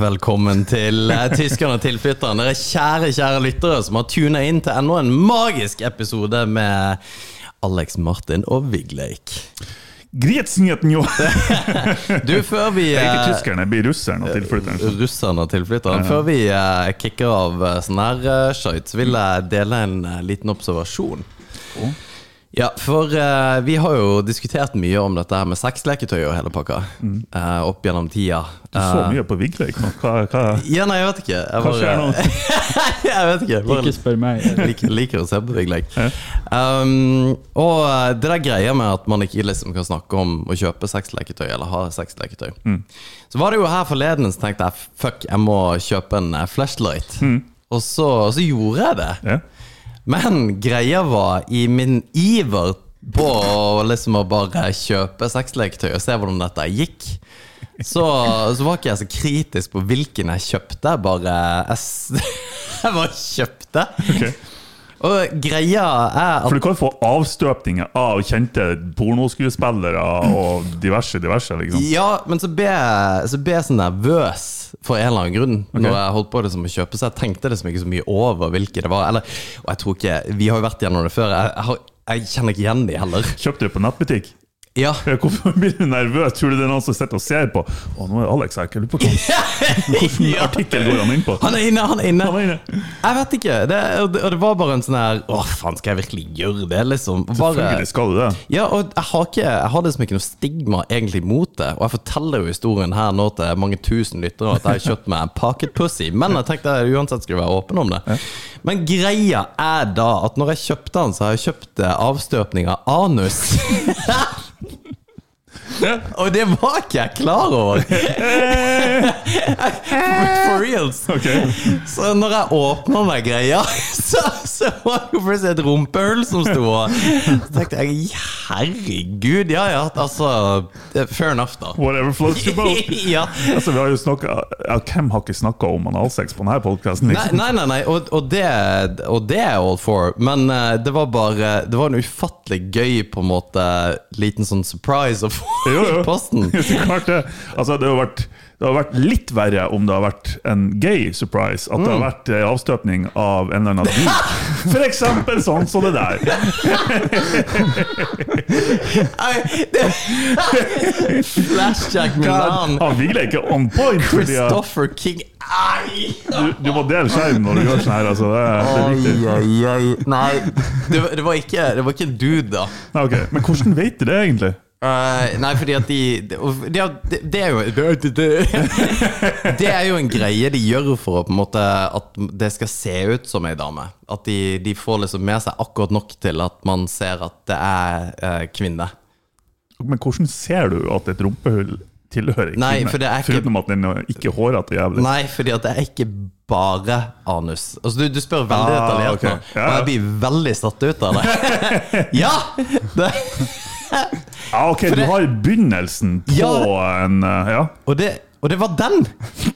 Velkommen til eh, Tyskerne og tilflytterne. Dere kjære, kjære lyttere som har tuna inn til enda en magisk episode med Alex Martin og Vigleik. Gretsnyheten, jo! Du, før vi Det er ikke tyskerne, det blir russerne og tilflytteren. Russerne og tilflytterne. Før vi eh, kicker av eh, sånn her Scheitz, vil jeg dele en eh, liten observasjon. Å? Ja, for uh, vi har jo diskutert mye om dette her med sexleketøy og hele pakka eh, opp gjennom tida. Du så Eh, mye på Vigleik nå. Hva, hva, Ja, nei, jeg vet ikke. Jeg, hva skjer nå? jeg vet ikke. Bare Ikke spør meg. liker, liker å se på Vigleik. Ja. Um, og det der greia med at man ikke liksom kan snakke om å kjøpe sexleketøy eller ha sexleketøy. Mm. Så var det jo her forleden så tenkte jeg fuck, jeg må kjøpe en flashlight. Mm. Og så, så gjorde jeg det. Ja. Men greia var, i min iver på liksom å bare kjøpe sexleketøy og se hvordan dette gikk, så, så var ikke jeg så kritisk på hvilken jeg kjøpte. Bare Jeg, jeg bare kjøpte. Okay. Og greia er For du kan få avstøpninger av kjente pornoskuespillere og diverse, diverse, liksom. Ja, men så ble, så ble jeg så nervøs for en eller annen grunn når jeg holdt på det som å kjøpe, så jeg tenkte liksom ikke så mye over hvilke det var. Eller, og jeg tror ikke Vi har jo vært gjennom det før. Jeg, jeg, har, jeg kjenner ikke igjen de heller. Kjøpte du på nettbutikk? Ja. Hvorfor blir du nervøs? Tror du det er noen som sitter og ser på? Å, nå er Alex her. Lurer på Hvilken Ja. artikkel går han inn på? Han er inne, han er inne. Han er inne. Jeg vet ikke. Det, og, det, var bare en sånn her Å, faen, skal jeg virkelig gjøre det, liksom? Bare, Selvfølgelig skal du det. ja, og jeg har, ikke, jeg har liksom ikke noe stigma egentlig mot det. Og jeg forteller jo historien her nå til mange tusen lyttere at jeg har kjøpt meg en pocket pussy. Men jeg tenkte jeg uansett skulle være åpen om det. Men greia er da at når jeg kjøpte den, så har jeg kjøpt eh, avstøpning av anus. Og det var ikke jeg klar over! For reals. Okay. Så når jeg åpna meg greia, så, så var det jo plutselig et rumpehull som sto og Så tenkte jeg herregud, ja ja, altså Fair enough, da. Whatever floats your boat. ja. Altså, vi har jo snakket, ja, hvem har ikke snakka om analsex på denne podkasten? Nei, nei, nei, nei. Og, og, det, og det er all for. Men uh, det var bare Det var en ufattelig gøy på en måte liten sånn surprise å få Jo, jo. posten. Så klart det. Altså, det har vært det har vært litt verre om det har vært en gay surprise. At det Mm. har vært en avstøpning av en eller annen bil. For eksempel sånn som det der. Flashjack med navn. Han Vigle er ikke on point. Fordi at Christopher King. Ai! du, du må dele skjerm når du gjør sånn her. Altså, det, det er viktig. Nei, det, var- det, var ikke, det var ikke en dude, da. Nei, ok. Men hvordan vet du det, egentlig? Eh, nei, fordi at de Det, de, det er jo det, er jo en greie de gjør for å på en måte at det skal se ut som ei dame. At de, de får liksom med seg akkurat nok til at man ser at det er uh, kvinne. Men hvordan ser du at et rumpehull tilhører Nei, kvinne? for det ikke- Foruten at den er ikke hårete jævlig. Nei, fordi at det er ikke bare anus. Altså, du, du spør veldig Ah, detaljert ok. nå, Ja, og jeg blir veldig satt ut av det. ja! Det, Ja, ok, For du det- har begynnelsen på Ja. en eh, Ja. og, det, og det var den!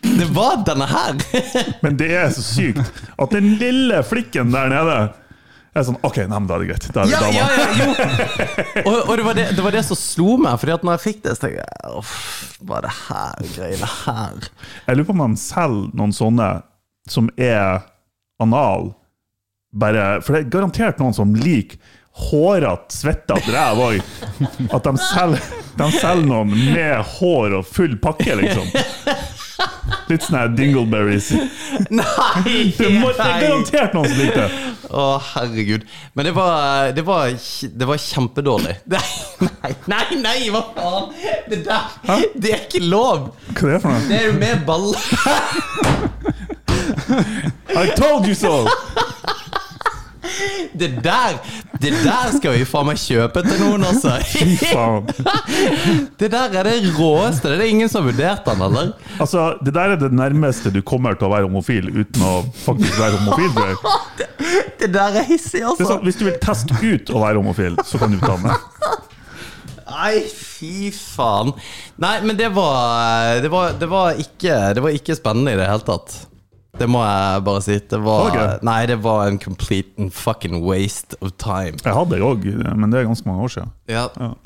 Det var denne her. Men det er så sykt at den lille flikken der nede er sånn OK, nei, men da er det greit. Da er det Ja, dama. ja, ja, jo! Og, og det, var det, det var det som slo meg, Fordi at når jeg fikk det, så tenkte jeg Uff, hva er det her greiene her? Jeg lurer på om de selger noen sånne som er anal, bare For det er garantert noen som liker hårete, svettete ræv òg. At de selger, de selger noen med hår og full pakke, liksom. Litt sånn her dingleberries. Nei! Det, må, det er garantert noen som liker det. Å, herregud. Men det var, det var, det var kjempedårlig. Nei, nei, nei, hva faen? Det der Det er ikke lov! Hva er det for noe? Det er jo med baller I told you so! Det der Det der skal vi faen meg kjøpe til noen, altså. Fy faen. Det der er det råeste. Det er ingen som har vurdert den, eller? Altså, Det der er det nærmeste du kommer til å være homofil uten å faktisk være homofil. tror jeg. Det der er hissig, altså. er sånn, hvis du vil teste ut å være homofil, så kan du ta den. Nei, fy faen. Nei, men det var Det var, det var, ikke, det var ikke spennende i det hele tatt. Det må jeg bare si. Det var, okay. Nei, det var en complete and fucking waste of time. Jeg hadde det òg, men det er ganske mange år siden. Ja.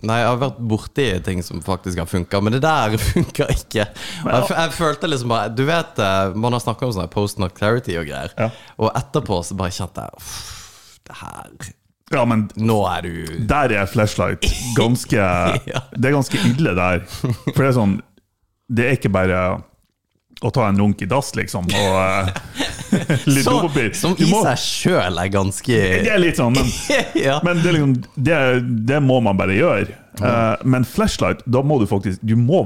Nei, jeg har vært borti ting som faktisk har funka, men det der funka ikke. Og jeg, jeg følte liksom bare Du vet, eh, man har snakka om sånn post not clarity og greier, Ja. og etterpå så bare kjente jeg "Uff, Det her Ja, men Nå er du der er flashlight ganske Ja. Det er ganske ille der. For det er sånn Det er ikke bare å ta en runk i dass, liksom, og eh, litt Så. Som i må- seg sjøl er ganske Det er litt sånn, men, ja. men det, liksom, det, det må man bare gjøre. Eh, men flashlight, da må du faktisk Du må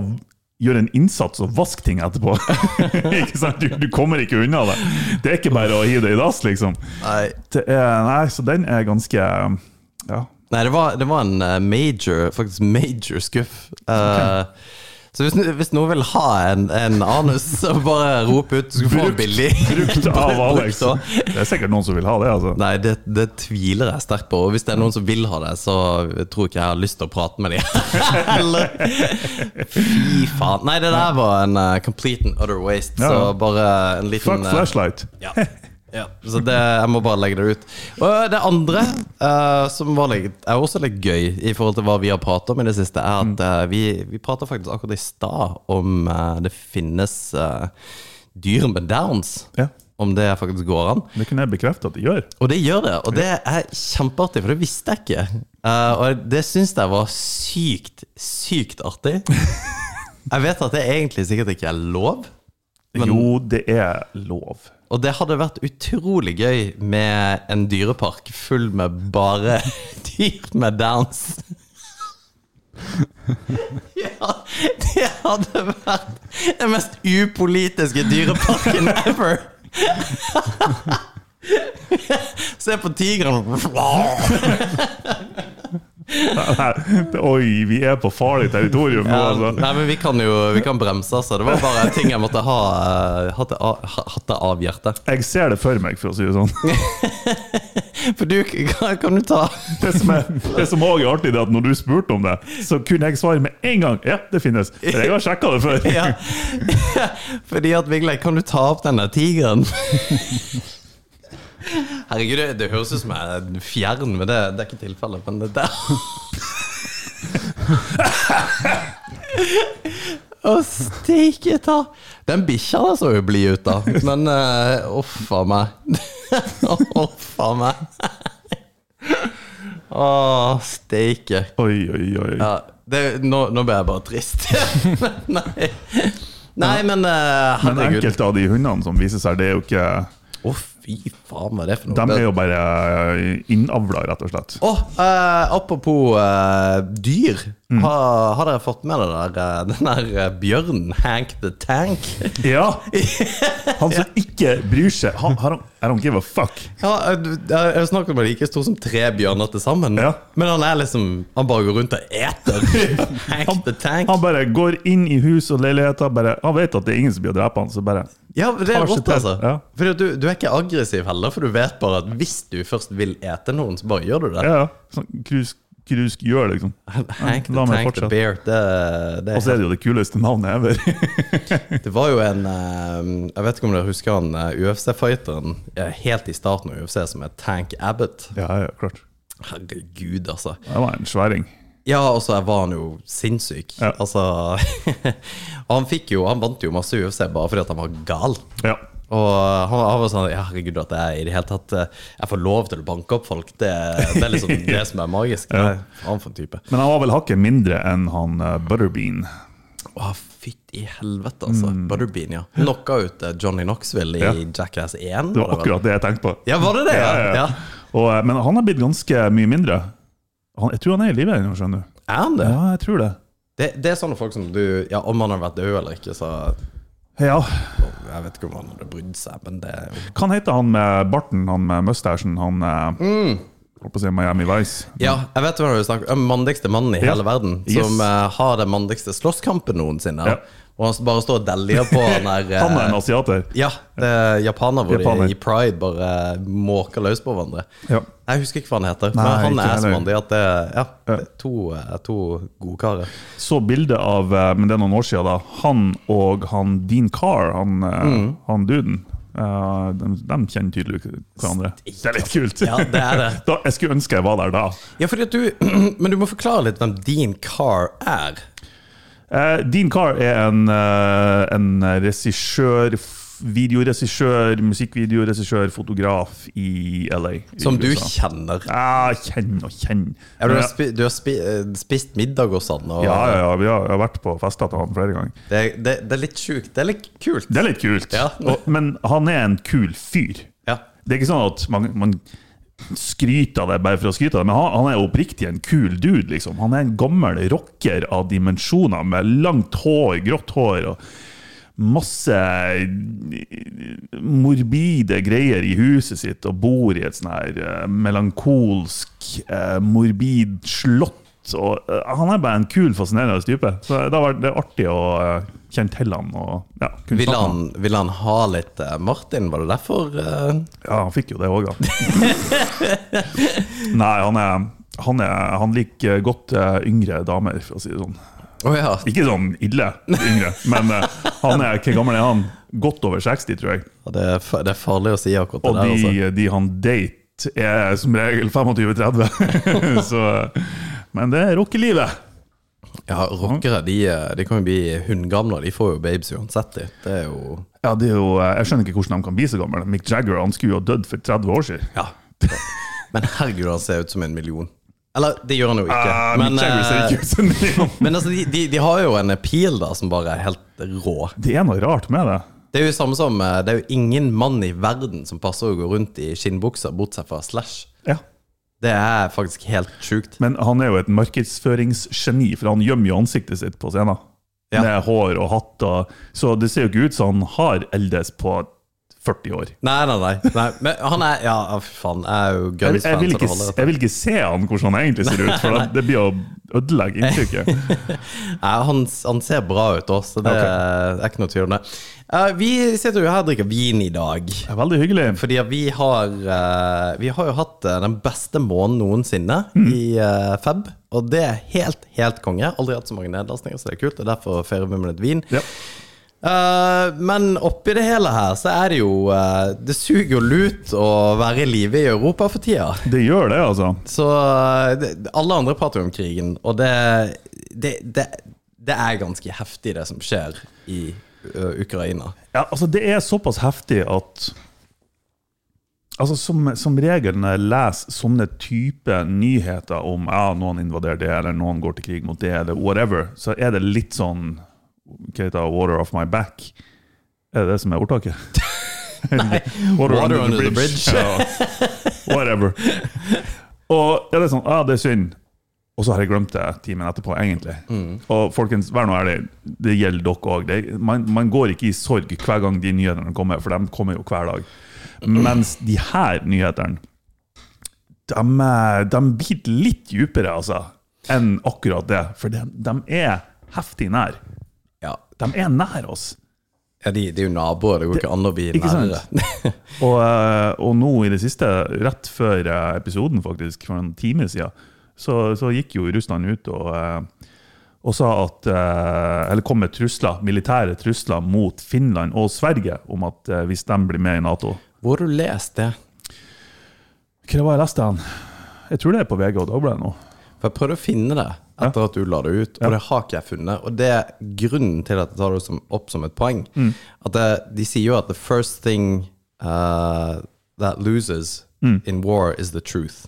gjøre en innsats og vaske ting etterpå. ikke sant? Du, du kommer ikke unna det. Det er ikke bare å hive det i dass, liksom. Nei. Er, nei, så den er ganske Ja. Nei, det var, det var en eh, major, faktisk major skuff. Eh, Så hvis, hvis noen vil ha en, en anus, så bare rop ut. Du skal få den billig. Brukt av Alex. Det er sikkert noen som vil ha det, altså. Nei, det, det tviler jeg sterkt på. Og hvis det er noen som vil ha det, så tror ikke jeg har lyst til å prate med dem. Fy faen. Nei, det der var en uh, complete and utter waste. Ja. Så bare en liten Fuck flashlight. flashlight. ja. Ja. Så det, jeg må bare legge det ut. Og det andre, uh, som var litt, er også litt gøy i forhold til hva vi har pratet om i det siste, er at uh, vi, vi pratet faktisk akkurat i stad om uh, det finnes dyr med downs. Ja. Om det faktisk går an. Det kunne jeg bekrefte at det gjør. Og det gjør det, og det er kjempeartig, for det visste jeg ikke. Og det syns jeg var sykt, sykt artig. Jeg vet at det egentlig sikkert ikke er lov, Men- Jo, det er lov. Og det hadde vært utrolig gøy med en dyrepark full med bare dyr med downs. Ja, det hadde vært den mest upolitiske dyreparken ever. Se på tigeren. Oi, vi er på farlig territorium nå, altså. nei, men vi kan jo vi kan bremse, altså. Det var bare ting jeg måtte ha eh, det ha- hatt det av hjertet. Jeg ser det for meg, for å si det sånn. For du, kan, kan du ta Det som er, det som også er artig, det er at når du spurte om det, så kunne jeg svare med en gang. Ja, det finnes. For jeg har sjekka det før. ja. Fordi at Vigleik, kan du ta opp den der tigeren? Herregud, det, det høres ut som jeg er fjern, men det, det er ikke tilfellet. Men det der Å, steike ta! Den bikkja der så jo blid ut, da. Men eh, uff a meg. Uff a meg. Å, steike. Oi, oi, oi. Ja, det, nå, nå ble jeg bare trist. Nei. Nei, men uh, Men herregud. enkelte av de hundene som viser seg, det er jo ikke Å, fy faen, hva er det for noe? De er jo bare innavla, rett og slett. Oh, eh, apropos eh, dyr. Mm. Har, har dere fått med dere eh, den der eh, bjørnen, Hank the Tank? Ja! Han som ikke bryr seg. Han, har han, I don't give a fuck. Ja, eh, jeg snakket om det like stor som tre bjørner til sammen. Ja. Men han er liksom Han bare går rundt og eter. Hank the Tank. Han bare går inn i hus og leiligheter. Bare, han vet at det er ingen som blir å drepe han, så bare Ja, det er rått, altså. Ja. Fordi du, du er ikke aggressiv heller, for du vet bare at hvis du først vil ete noen, så bare gjør du det. Ja, ja. Sånn krusk, krusk gjør, liksom. Hank the Tank the. Bear. Det, det, Og så er det jo det kuleste navnet ever. det var jo en eh, Jeg vet ikke om dere husker han eh, UFC-fighteren eh, helt i starten av UFC som het Tank Abbott. ja, ja, klart. Herregud, altså. Det var en sværing. Ja, og så var han jo sinnssyk. Ja. Altså han fikk jo Han vant jo masse UFC bare fordi at han var gal. Ja. Og han, han var sånn ja, Herregud, at jeg i det hele tatt eh, Jeg får lov til å banke opp folk. Det, det er liksom det som er magisk. Ja. Han for en type. Men han var vel hakket mindre enn han eh, Butterbean. Å, fytti helvete, altså. Butterbean, ja. Knocka ut eh, Johnny Knoxville i Ja. Jackass 1. Det var vel? akkurat det jeg tenkte på. Ja, var det det? Ja, Ja, ja. Og, men han har blitt ganske mye mindre. Han, jeg tror han er i live ennå, skjønner du. Er han det? Ja, jeg tror det. det? Det er sånne folk som du Ja, om han har vært død eller ikke, så Ja. Jeg vet ikke om han hadde brydd seg, men det er jo Hva heter han med barten, han med mustasjen, han eh, Mm. Holdt på å si Miami Vice. Ja, jeg vet hva du snakker om. Mandigste mannen i Ja. hele verden. Som yes. har den mandigste slåsskampen noensinne. Ja. Og han bare står og deljer på han der eh, Han er en asiater. Ja, det er japaner hvor Japaner. de i pride bare måker løs på hverandre. Ja. Jeg husker ikke hva han heter, Nei, men han er som han. De at det ja, Ja. er to, eh, to gode karer. Så bilde av eh, Men det er noen år siden, da. Han og han Dean Carr, han, eh, Mm. han duden. Uh, de, de kjenner tydelig hverandre. Det er litt kult. Ja, det er det. da, jeg skulle ønske jeg var der da. Ja, du Men du må forklare litt hvem Dean Carr er. Eh, Dean Carr er en, eh, en regissør, videoregissør, musikkvideoregissør, fotograf i LA. i Som du USA. kjenner. Ja, kjenner og kjenner. Ja, du har, spi, du har spi, eh, spist middag hos han, og ja, ja, ja, vi har, jeg har vært på fester til han flere ganger. Det, det, det er litt sjukt. Det er litt kult. Det er litt kult, Ja. og, men han er en kul fyr. Ja. Det er ikke sånn at man, man skryter av det bare for å skryte av det, men han, han er oppriktig en kul dude, liksom. Han er en gammel rocker av dimensjoner, med langt hår, grått hår og masse morbide greier i huset sitt, og bor i et sånn her eh, melankolsk, eh, morbid slott. Og, eh, han er bare en kul, fascinerende type. Så det har vært artig å eh, Helland. Og, ja, Ville han, ville han ha litt eh, Martin? Var det derfor? Uh... Ja, han fikk jo det òg, da. Nei, han er han, er, han liker godt eh, yngre damer, for å si det sånn. Oh, ja. Ikke sånn ille yngre, men han er Hvor gammel er han? Godt over 60, tror jeg. Ja, Det er, det er farlig å si akkurat det Og der. de, Altså. de han date, er som regel 25-30. Så Men det er rockelivet. Ja, Rockere de, eh, de kan jo bli hundgamle. De får jo babes uansett. Det er jo Ja, det er jo, eh, Jeg skjønner ikke hvordan de kan bli så gamle. Mick Jagger han skulle jo ha dødd for 30 år siden. Ja. Men herregud, han ser ut som en million. Eller, det gjør han jo ikke. Uh, men, eh, ikke men altså, de, de, de har jo en pil da som bare er helt rå. Det er noe rart med det. Det er jo samme som Det er jo ingen mann i verden som passer å gå rundt i skinnbukser, bortsett fra Slash. Ja. Det er faktisk helt sjukt. Men han er jo et markedsføringsgeni, for han gjemmer jo ansiktet sitt på scenen. Ja. Med hår og hatt. Og, så det ser jo ikke ut som han har eldes på 40 år. Nei, nei, nei. nei. Men han er Ja, faen. Jeg er jo Jeg, jeg, Guns-fan. vil så ikke, jeg vil ikke se han hvordan han egentlig ser ut, for det, det blir å ødelegge inntrykket. Nei, han, han ser bra ut også, så det okay. er ikke noe tvil om det. Uh, vi sitter jo her og drikker vin i dag. Det er veldig hyggelig. Fordi vi har uh, Vi har jo hatt uh, den beste måneden noensinne Mm. i Feb. Og det er helt, helt konge. Aldri hatt så mange nedlastninger, så det er kult. Og derfor feirer vi med litt vin. Ja. Eh, men oppi det hele her, så er det jo uh, Det suger jo lut å være i live i Europa for tida. Det gjør det, altså. Så uh, det, alle andre prater jo om krigen, og det, det, det, er ganske heftig, det som skjer i Ukraina. Ja, altså Det er såpass heftig at Altså Som, som regel når jeg leser sånne type nyheter om ja, noen invaderer det, eller noen går til krig mot det, eller whatever, så er det litt sånn Hva heter? Water off my back? Er det det som er ordtaket? Nei, Water, Water under the bridge. ja, whatever. Og ja, det er sånn Ja, det er synd. Og så har jeg glemt det timen etterpå, egentlig. Mm. Og folkens, vær nå ærlig, det gjelder dere òg. Man, man går ikke i sorg hver gang de nyhetene kommer, for de kommer jo hver dag. Mens de her nyhetene, de, er- de biter litt dypere, altså, enn akkurat det. For de, de er heftig nær. De er nær oss. ja de, de er jo naboer, det går ikke an å bli nærmere. Og, eh, og nå i det siste, rett før eh, episoden, faktisk, for en time siden, så, så gikk jo Russland ut og, eh, og sa at Eller kom med trusler, militære trusler mot Finland og Sverige om at hvis de blir med i Nato Hvor har du lest det? Hva var det jeg leste? Jeg tror det er på VG og Dagbladet nå. For jeg prøvde å finne det etter at du la det ut, og det har ikke jeg funnet. Og det er grunnen til at jeg tar det som, opp som et poeng. At det, De sier jo at the first thing uh, that loses in war is the truth.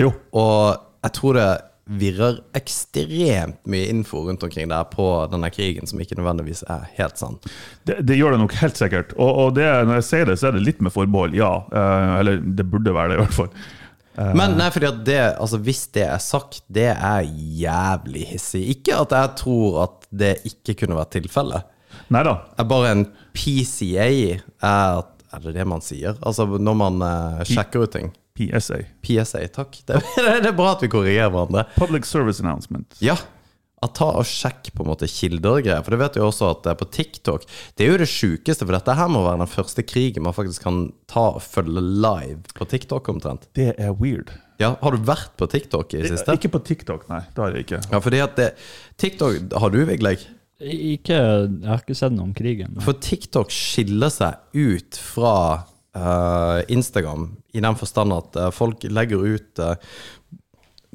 Jo. Og jeg tror det virrer ekstremt mye info rundt omkring der på denne krigen som ikke nødvendigvis er helt sann. Det, det gjør det nok helt sikkert. Og, og det, når jeg sier det, så er det litt med forbehold, ja. Eh, eller det burde være det, i hvert fall. Men nei, fordi at det, altså hvis det er sagt, det er jævlig hissig. Ikke at jeg tror at det ikke kunne vært tilfellet. Neida. Er bare en PCA er, er det det man sier? Altså når man uh, sjekker ut ting. PSA. PSA, takk. Det, det er bra at vi korrigerer hverandre. Public Service Announcement. Ja. At ta og sjekk på en måte kilder og greier. For det vet jo også at det er på TikTok Det er jo det sjukeste, for dette her må være den første krigen man faktisk kan ta og følge live på TikTok omtrent. Det er weird. Ja, Har du vært på TikTok i det siste? Ikke på TikTok, nei. Det har jeg ikke. Ja, fordi at det TikTok Har du, Vigleg? Ikke, jeg har ikke sett noe om krigen. For TikTok skiller seg ut fra uh, Instagram i den forstand at uh, folk legger ut eh,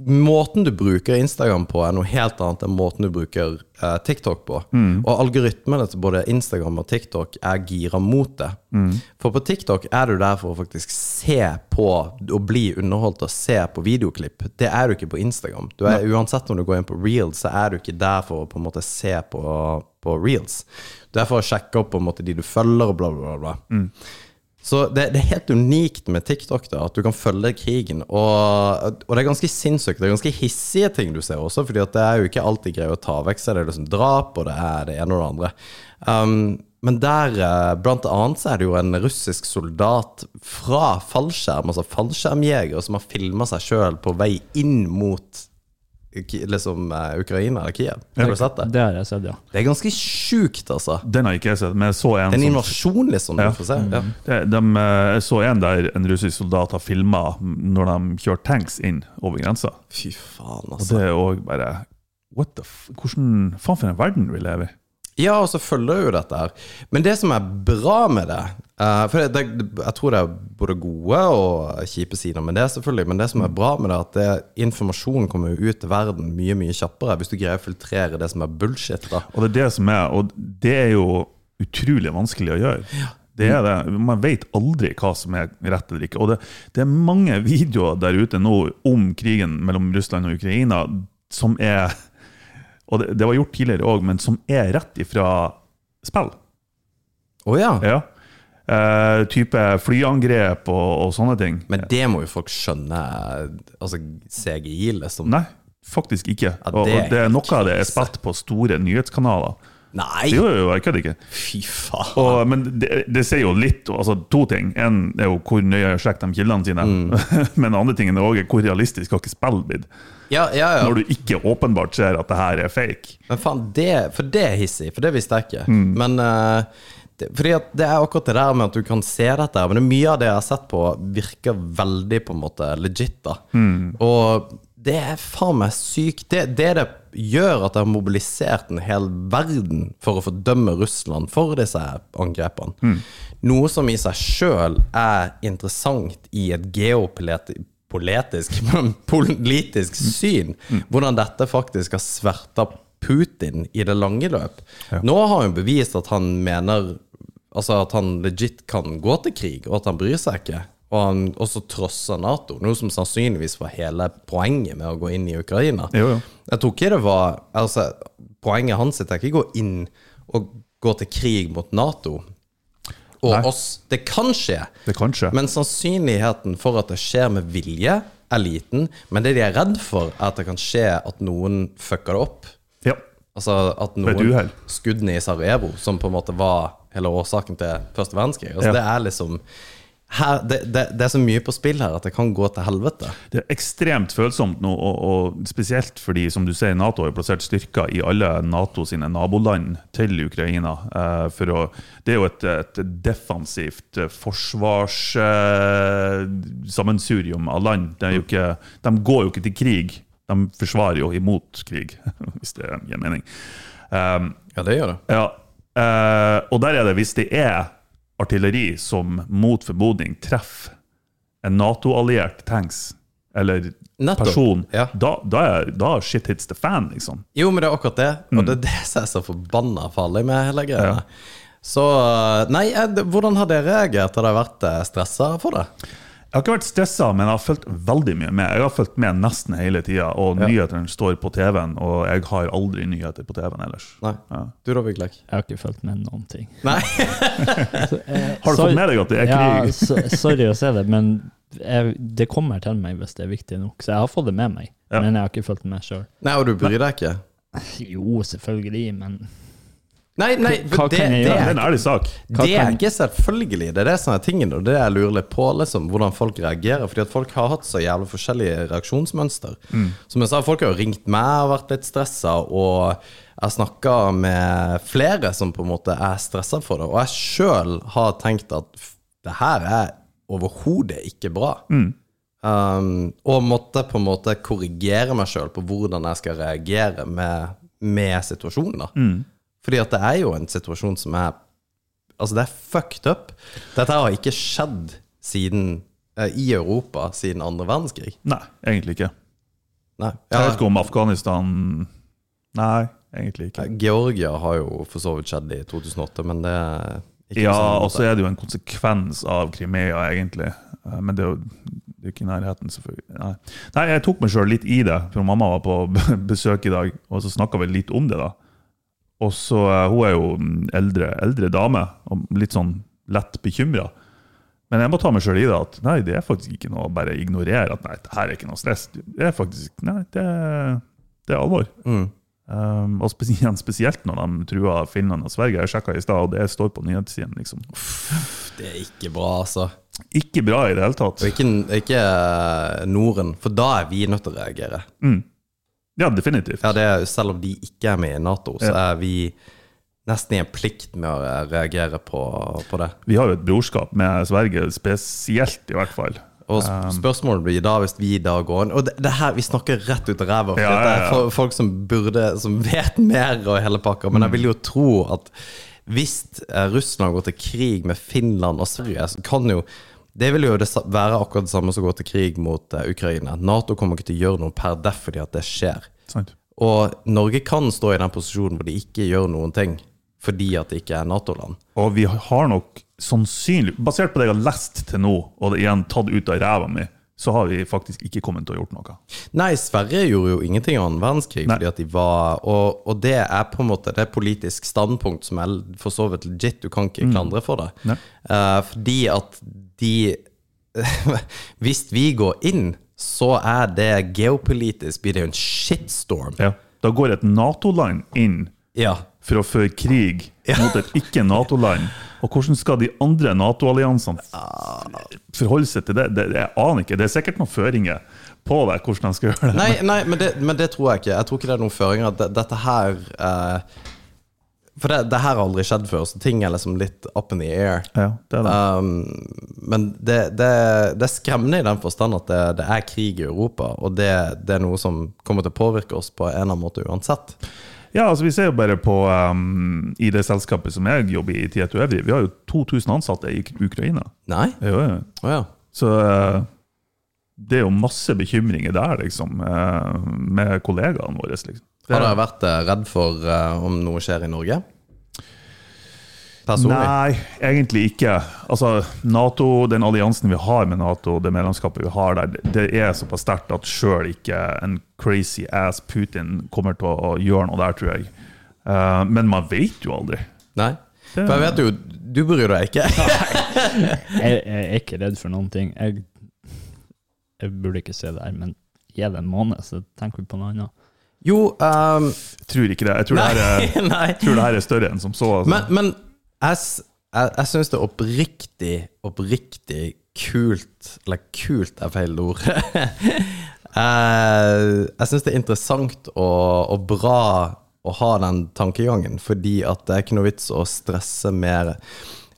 Måten du bruker Instagram på, er noe helt annet enn måten du bruker eh, TikTok på. Og algoritmene til både Instagram og TikTok er gira mot det. For på TikTok er du der for å faktisk se på og bli underholdt og se på videoklipp. Det er du ikke på Instagram. Du er, uansett om du går inn på reels, så er du ikke der for å på en måte se på, på reels. Du er for å sjekke opp på en måte de du følger, og bla, bla, bla. bla. Så det, det er helt unikt med TikTok, da, at du kan følge krigen. Og, og det er ganske sinnssykt. Det er ganske hissige ting du ser også, fordi det er jo ikke alltid greier å ta vekk. Så er det liksom drap, og det er det ene og det andre. Um, men der, eh, blant annet, så er det jo en russisk soldat fra fallskjerm, altså fallskjermjegere, som har filma seg sjøl på vei inn mot liksom eh, Ukraina eller Kiev. Har du sett det? Det har jeg sett, ja. Det er ganske sjukt, altså. Den har ikke jeg sett, men jeg så en En som invasjon, liksom. Ja. Du får se. Ja. De, de, eh, Jeg så en der en russisk soldat har filma når de kjører tanks inn over grensa. Fy faen, Og altså. det er òg bare What the f... Hvordan faen for en verden vi lever i? Ja, og så følger jo dette her. Men det som er bra med det eh, For det, det, jeg tror det er både gode og kjipe sider med det, selvfølgelig. Men det som er bra med det, er at det, informasjonen kommer jo ut til verden mye mye kjappere hvis du greier å filtrere det som er bullshit. da Og det er det som er Og det er jo utrolig vanskelig å gjøre. Det er det. Man vet aldri hva som er rett eller ikke. Og det, det er mange videoer der ute nå om krigen mellom Russland og Ukraina som er Og det, det var gjort tidligere òg, men som er rett ifra spill. Å ja. Ja. Uh, type flyangrep og, og sånne ting. Men det må jo folk skjønne. Altså CGI, liksom. Nei, faktisk ikke. Ja, og, det og det noe av det er spilt på store nyhetskanaler. Nei! Jo, jo, jeg kødder ikke. Fy faen. Og, men det, det sier jo litt, altså to ting. En er jo hvor nøye sjekker de kildene sine. men den andre tingen er også hvor realistisk har ikke spill blitt. Ja, ja, ja. Når du ikke åpenbart ser at det her er fake. Men faen, det, for det er hissig, for det visste jeg ikke. Mm. Men uh, det, fordi at det er akkurat det der med at du kan se dette, men det mye av det jeg har sett på, virker veldig på en måte legit. da. Mm. Og det er faen meg sykt. Det, det det gjør at det har mobilisert en hel verden for å fordømme Russland for disse angrepene. Mm. Noe som i seg sjøl er interessant i et geopolitisk politisk, men politisk syn. Hvordan dette faktisk har sverta Putin i det lange løp. Nå har han bevist at han mener Altså at han legit kan gå til krig, og at han bryr seg ikke. Og han også trosser Nato, noe som sannsynligvis var hele poenget med å gå inn i Ukraina. Jo, jo. Jeg tror ikke det var Altså, poenget hans er ikke å gå inn og gå til krig mot Nato og Nei. oss. Det kan Det kan skje. men sannsynligheten for at det skjer med vilje, er liten. Men det de er redd for, er at det kan skje at noen fucker det opp. Ja. Altså at noen skuddene i Sarajevo, som på en måte var hele årsaken til første verdenskrig. Altså Ja. Det er liksom her, det, det, det er så mye på spill her at det kan gå til helvete. Det er ekstremt følsomt nå, og, og spesielt fordi som du sier, Nato har plassert styrker i alle Nato sine naboland til Ukraina. Eh, for å, det er jo et, et defensivt forsvarssammensurium av land. Det er jo ikke, de går jo ikke til krig De forsvarer jo imot krig, hvis det gir mening. Um, Ja, det gjør det. ja, eh, og der er det hvis det er artilleri som mot formodning treffer en Nato-alliert tanks eller Nettopp, person, ja. da, da, er, da shit hits the fan, liksom. Jo, men det er akkurat det. Mm. Og det er det som er så forbanna farlig med hele greia. Så Nei, eh, hvordan har dere reagert? Har dere vært stressa for det? Jeg har ikke vært stressa, men jeg har fulgt veldig mye med. Jeg har fulgt med nesten hele tida, og nyhetene står på TV-en, og jeg har aldri nyheter på TV-en ellers. Nei. Ja. Du da, Vigleik? Jeg har ikke fulgt med noen ting. Nei? Har du fått med deg at det er Ja, krig? så, sorry å si det, men jeg, det kommer til meg hvis det er viktig nok. Så jeg har fått det med meg, Ja. men jeg har ikke fulgt med sjøl. Og du bryr deg ikke? Jo, selvfølgelig, men Nei, nei, Hva det, kan jeg det, Det gjøre? er er, en ærlig sak. Hva det er ikke selvfølgelig. Det er det som er tingen, og det jeg lurer litt på, liksom, hvordan folk reagerer. Fordi at folk har hatt så jævlig forskjellige reaksjonsmønster. Som jeg sa, folk har jo ringt meg og vært litt stressa, og jeg snakka med flere som på en måte er stressa for det. Og jeg sjøl har tenkt at det her er overhodet ikke bra. Um, og måtte på en måte korrigere meg sjøl på hvordan jeg skal reagere med, med situasjonen. da Fordi at det er jo en situasjon som er Altså, det er fucked up. Dette har ikke skjedd siden eh, i Europa siden andre verdenskrig. Nei, egentlig ikke. Nei. Jeg vet ikke om Afghanistan Nei, egentlig ikke. Georgia har jo for så vidt skjedd i 2008, men det er ikke Ja, og så er det jo en konsekvens av Crimea, egentlig. Eh, Men det er jo det er ikke i nærheten, selvfølgelig. Nei, Nei jeg tok meg sjøl litt i det, for mamma var på besøk i dag, og så snakka vi litt om det, da. Og så, eh, Hun er jo eldre, eldre dame, og litt sånn lett bekymra. Men jeg må ta meg sjøl i det at nei, det er faktisk ikke noe å bare ignorere at nei, det her er ikke noe stress. Det er faktisk Nei, det, det er alvor. Mm. Um, og spesielt, spesielt når de truer Finland og Sverige. Jeg sjekka i stad, og det står på nyhetssiden. Liksom. Det er ikke bra, altså. Ikke bra i det hele tatt. Og ikke, ikke Norden, for da er vi nødt til å reagere. Ja, definitivt. Ja, det er, selv om de ikke er med i Nato, så er vi nesten i en plikt med å reagere på, på det. Vi har jo et brorskap med Sverige, spesielt i hvert fall. Og spørsmålet blir da, hvis vi da går inn Og det, det her, vi snakker rett ut av ræva. Ja, dette ja, er ja. folk som burde Som vet mer og hele pakka. Men jeg vil jo tro at hvis Russland går til krig med Finland og Sverige, så kan jo det vil jo være akkurat det samme som å gå til krig mot eh, Ukraina. Nato kommer ikke til å gjøre noe per deff fordi at det skjer. Sant? Og Norge kan stå i den posisjonen hvor de ikke gjør noen ting fordi at det ikke er Nato-land. Og vi har nok sannsynlig, basert på det jeg har lest til nå, og det igjen tatt ut av ræva mi, så har vi faktisk ikke kommet til å gjort noe. Nei, Sverige gjorde jo ingenting i annen verdenskrig. Nei. fordi at de var, og, og det er på en måte Det politisk standpunkt som er for så vidt legit. Du kan ikke klandre for det. Eh, fordi at de Hvis vi går inn, så er det geopolitisk blir det jo en shitstorm. Ja. Da går et Nato-land inn Ja. for å føre krig Ja. mot et ikke-Nato-land. Og hvordan skal de andre Nato-alliansene forholde seg til det? det? Jeg aner ikke. Det er sikkert noen føringer på det, hvordan de skal gjøre det. Nei, nei men, det, men det tror jeg ikke. Jeg tror ikke det er noen føringer. Dette her eh, For det, det her har aldri skjedd før, så ting er liksom litt up in the air. Ja, det det. Um, men det, det, det er skremmende i den forstand at det, er krig i Europa, og det, det er noe som kommer til å påvirke oss på en eller annen måte uansett. Ja, altså Vi ser jo bare på um, i det selskapet som jeg jobber i, Tieto Evry, vi har jo 2000 ansatte i Ukraina. Nei? Jo, jo. Oh, ja. Så uh, det er jo masse bekymringer der, liksom, uh, med kollegaene våre. liksom. Det- Har dere vært eh, redd for uh, om noe skjer i Norge? Personlig? Nei, egentlig ikke. Altså, NATO, Den alliansen vi har med Nato, det medlemskapet vi har der, det- det er såpass sterkt at sjøl ikke en crazy ass Putin kommer til å gjøre noe der, tror jeg. Uh, men man vet jo aldri. Nei? Det- For jeg vet jo, du bryr deg ikke. jeg, jeg er ikke redd for noen ting. Jeg, jeg burde ikke se det her, men gi det en måned, så tenker vi på noe annet. Jo, um, Tror ikke det. Jeg tror, det, her er, nei. tror det her er større enn som så. Altså. Men, men jeg, jeg, jeg syns det er oppriktig, oppriktig kult Eller kult er feil ord. Eh, jeg syns det er interessant og, og bra å ha den tankegangen, fordi at det er ikke noe vits å stresse mer.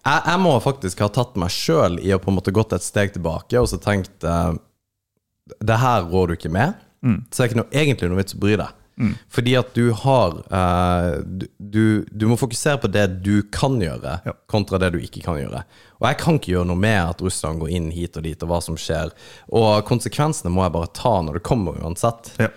Jeg, jeg må faktisk ha tatt meg sjøl i å på en måte gått et steg tilbake og så tenkt uh, Det her rår du ikke med. Så er det ikke noe, egentlig noe vits å bry deg. Fordi at du har uh, du, du, du må fokusere på det du kan gjøre, Ja. kontra det du ikke kan gjøre. Og jeg kan ikke gjøre noe med at Russland går inn hit og dit, og hva som skjer. Og konsekvensene må jeg bare ta når det kommer, uansett. Ja.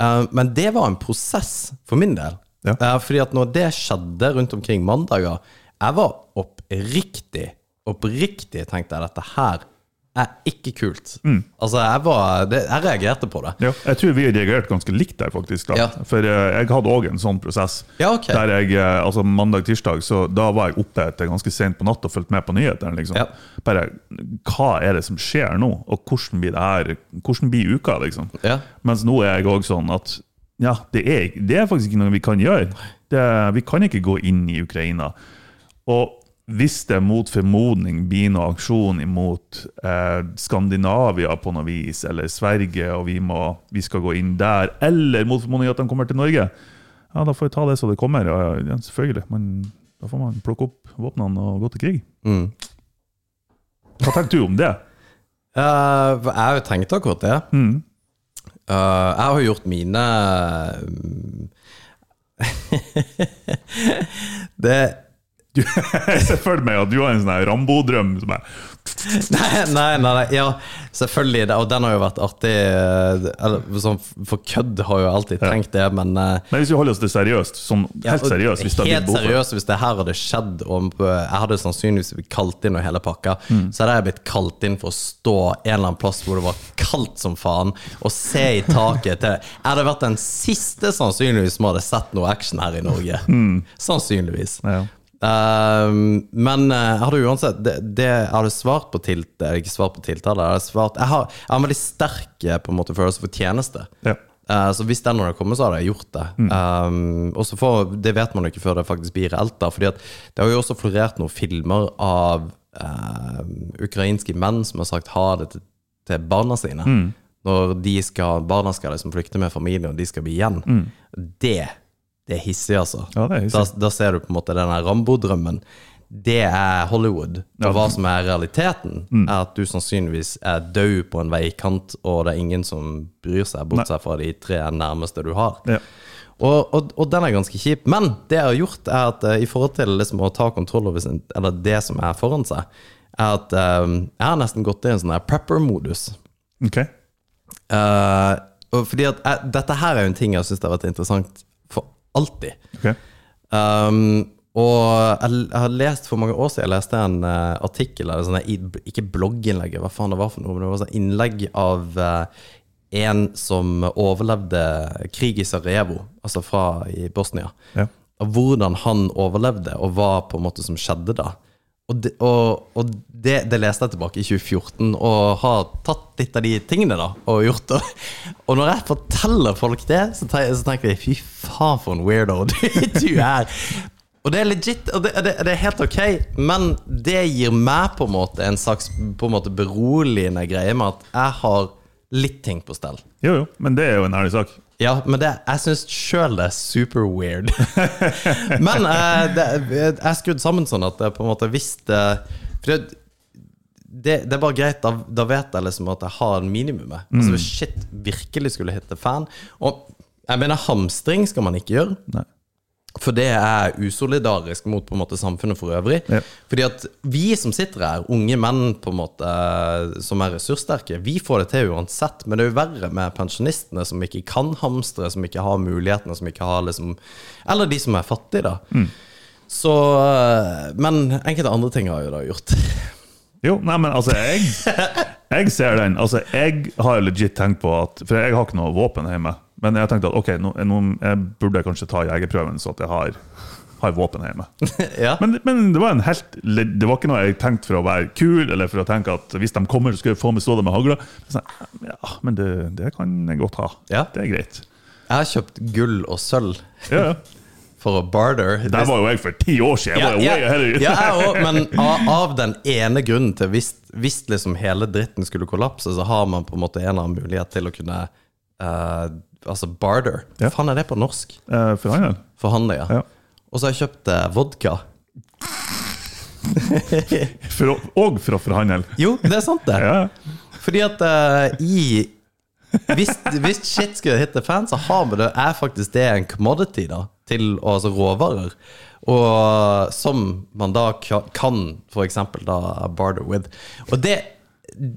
Uh, men det var en prosess for min del. Ja. Uh, fordi at når det skjedde rundt omkring mandager, jeg var oppriktig, oppriktig tenkte jeg dette her er ikke kult. Altså, jeg var det, Jeg reagerte på det. Ja, jeg tror vi reagerte ganske likt der, faktisk. Ja. For eh, jeg hadde òg en sånn prosess. Ja, okay. Der jeg, eh, altså Mandag-tirsdag, så da var jeg oppe til ganske sent på natt og fulgte med på nyhetene. liksom. Bare, Hva er det som skjer nå, og hvordan blir det her, hvordan blir uka? liksom? Mens nå er jeg òg sånn at ja, det er, det er faktisk ikke noe vi kan gjøre. Det, vi kan ikke gå inn i Ukraina. Og hvis det mot formodning blir noe aksjon imot eh, Skandinavia på noe vis, eller Sverige, og vi, må, vi skal gå inn der, eller mot formodning at de kommer til Norge, ja, da får vi ta det så det kommer. Ja, ja, selvfølgelig. Men da får man plukke opp våpnene og gå til krig. Mm. Hva tenker du om det? Uh, jeg tenkt akkurat det. Mm. Uh, jeg har gjort mine mm, Det Jeg ser for meg at du har en sånn Rambo-drøm. som er Nei, nei, nei, nei. Ja, selvfølgelig. Og den har jo vært artig. eh, Eller sånn for kødd har jo alltid tenkt det, men eh, Men hvis vi holder oss til seriøst, sånn helt seriøst hvis det Helt seriøst, hvis det her hadde skjedd og Jeg hadde sannsynligvis blitt kalt inn og hele pakka, Mm. så hadde jeg blitt kalt inn for å stå en eller annen plass hvor det var kaldt som faen, og se i taket til Jeg hadde vært den siste sannsynligvis som hadde sett noe action her i Norge. Sannsynligvis. Mm. Ja. Um, men uh, jeg hadde uansett det, det Jeg hadde svart på tilt Ikke svart på tiltale. Jeg, svart, jeg, har, jeg har en veldig sterk eh, på en måte følelse for tjeneste. Ja. Uh, så hvis den hadde kommet, så hadde jeg gjort det. Um, og så får, Det vet man jo ikke før det faktisk blir reelt. da Fordi at Det har jo også florert noen filmer av eh, ukrainske menn som har sagt ha det til, til barna sine. Når de skal, barna skal liksom flykte med familien, og de skal bli igjen. Det, det er hissig, altså. Ja, det er hissig. Da, da ser du på en måte den Rambo-drømmen. Det er Hollywood. Og hva som er realiteten, er at du sannsynligvis er død på en veikant, og det er ingen som bryr seg, bortsett fra de tre nærmeste du har. Ja. Og, og, og den er ganske kjip. Men det jeg har gjort, er at uh, i forhold til liksom å ta kontroll over sin, eller det som er foran seg, er at uh, jeg har nesten gått i en sånn prepper-modus. Ok. Uh, fordi at Dette her er jo en ting jeg syns har vært interessant alltid. Okay. Um, og jeg, jeg har lest for mange år siden Jeg leste en uh, artikkel eller sånne, Ikke blogginnlegg, hva faen det var for noe, men det var sånn innlegg av uh, en som overlevde krig i Sarajevo, altså fra i Bosnia. Ja. Og hvordan han overlevde, og hva på en måte som skjedde da. Og, det, og, og det, det leste jeg tilbake i 2014, og har tatt litt av de tingene da, og gjort det. Og når jeg forteller folk det, så tenker, jeg fy faen for en weirdo du, er. Og det er legit, og det, det, er helt ok, men det gir meg på en måte en slags en måte beroligende greie med at jeg har litt ting på stell. Jo, jo, men det er jo en ærlig sak. Ja, men det, jeg syns sjøl det er super weird. men eh, det, jeg er skrudd sammen sånn at jeg på en måte visste For det, det, det er bare greit, da, da vet jeg liksom at jeg har en minimum. Altså Hvis shit virkelig skulle hitte fan Og jeg mener, hamstring skal man ikke gjøre. Nei. For det er usolidarisk mot på en måte samfunnet for øvrig. Ja. Fordi at vi som sitter her, unge menn på en måte som er ressurssterke, vi får det til uansett. Men det er jo verre med pensjonistene som ikke kan hamstre, som ikke har mulighetene, som ikke har liksom Eller de som er fattige, da. Mm. Så Men enkelte andre ting har jo da gjort. Jo, nei, men altså, jeg, jeg ser den. Altså, jeg har legit tenkt på at For jeg har ikke noe våpen hjemme. Men jeg tenkte at ok, nå, nå jeg burde kanskje ta jegerprøven, så at jeg har, har våpen hjemme. ja. Men, men det var en helt Det var ikke noe jeg tenkte for å være kul, eller for å tenke at hvis de kommer, så skal jeg få meg stå der med hagla. Sånn, ja, men det, det kan jeg godt ha. Ja. Det er greit. Jeg har kjøpt gull og sølv Ja, ja. for å barter. Der var jo jeg for ti år siden. Jeg ja, you. ja, jeg også, men av, av den ene grunnen til hvis, hvis liksom hele dritten skulle kollapse, så har man på en måte en eller annen mulighet til å kunne eh, Altså barter. Hva Ja. faen er det på norsk? Eh, For han, Forhandle, ja. Ja. Og så har jeg kjøpt eh, vodka. for og for å forhandle. Jo, det er sant, det. Ja. Fordi at uh, i hvis, hvis shit skulle hit the fan, så har vi det, er faktisk det en commodity, da. Til altså råvarer. Og som man da kan eksempel da barter with. Og det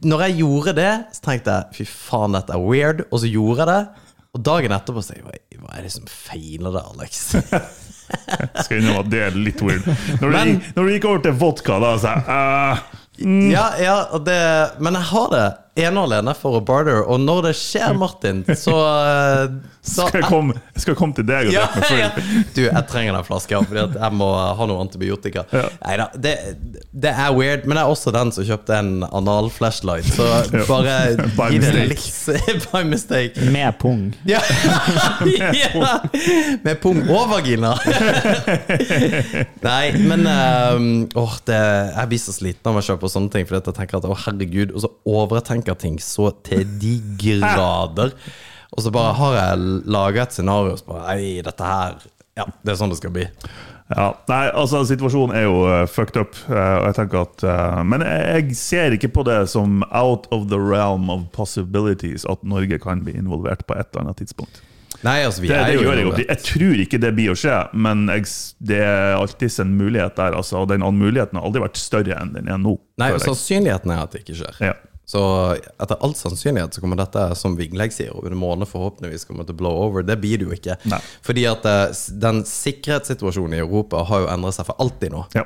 Når jeg gjorde det, så tenkte jeg fy faen, dette er weird. Og så gjorde jeg det. Og dagen etterpå sier jeg, hva- er det som feiler det, Alex? Skal innrømme at det er litt weird. Når du, Men- gikk- når du gikk over til vodka, da så jeg uh, Ja, ja, det, men jeg har det ene og alene for å barter, og når det skjer, Martin, så, eh, så skal, jeg komme, skal jeg komme til deg og ja, drikke meg full. ja. Du, jeg trenger den flaska for jeg må ha noe antibiotika. Ja. Neida, det, det er weird, men jeg er også den som kjøpte en anal-flashlight, så bare By gi det mistake. litt By mistake. Med pung. Ja. ja. Med pung og vagina. Nei, men um, åh, det, jeg blir så sliten av meg selv på sånne ting. Fordi jeg tenker at å herregud Og så overtenker ting så til de grader. Og så bare har jeg laga et scenario som bare Nei, dette her Ja, det er sånn det skal bli. Ja, nei, altså Situasjonen er jo uh, fucked up. Uh, og jeg tenker at uh, Men jeg, ser ikke på det som out of the realm of possibilities at Norge kan bli involvert på et eller annet tidspunkt. Nei, altså, vi Det, er det jo gjør jeg. Jeg tror ikke det blir å skje, men jeg, det er alltids en mulighet der. Altså, og den muligheten har aldri vært større enn den er nå. Nei, sannsynligheten er at det ikke skjer. Ja. Så etter all sannsynlighet så kommer dette, som Vigleg sier, over en måned forhåpentligvis kommer til å blow over. Det blir det jo ikke. Nei. Fordi at eh, den sikkerhetssituasjonen i Europa har jo endret seg for alltid nå. Ja.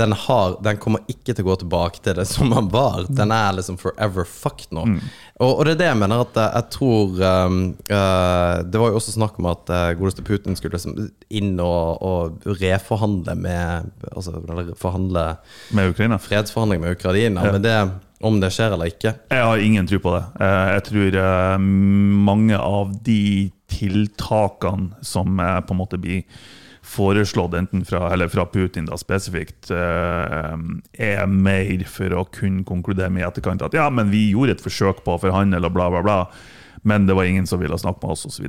Den, har, den kommer ikke til å gå tilbake til det som den var. Den er liksom forever fucked nå. Og, og det er det jeg mener at eh, jeg tror um, uh, Det var jo også snakk om at uh, godeste Putin skulle liksom inn og, og reforhandle med Altså forhandle Med Ukraina. fredsforhandling med Ukraina. Men det, om det skjer eller ikke Jeg har ingen tro på det. Eh, Jeg tror eh, mange av de tiltakene som eh, på en måte blir foreslått enten fra, fra Putin da spesifikt, er mer for å kunne konkludere med i etterkant at ja, men vi gjorde et forsøk på å forhandle og bla, bla, bla. Men det var ingen som ville snakke med oss osv.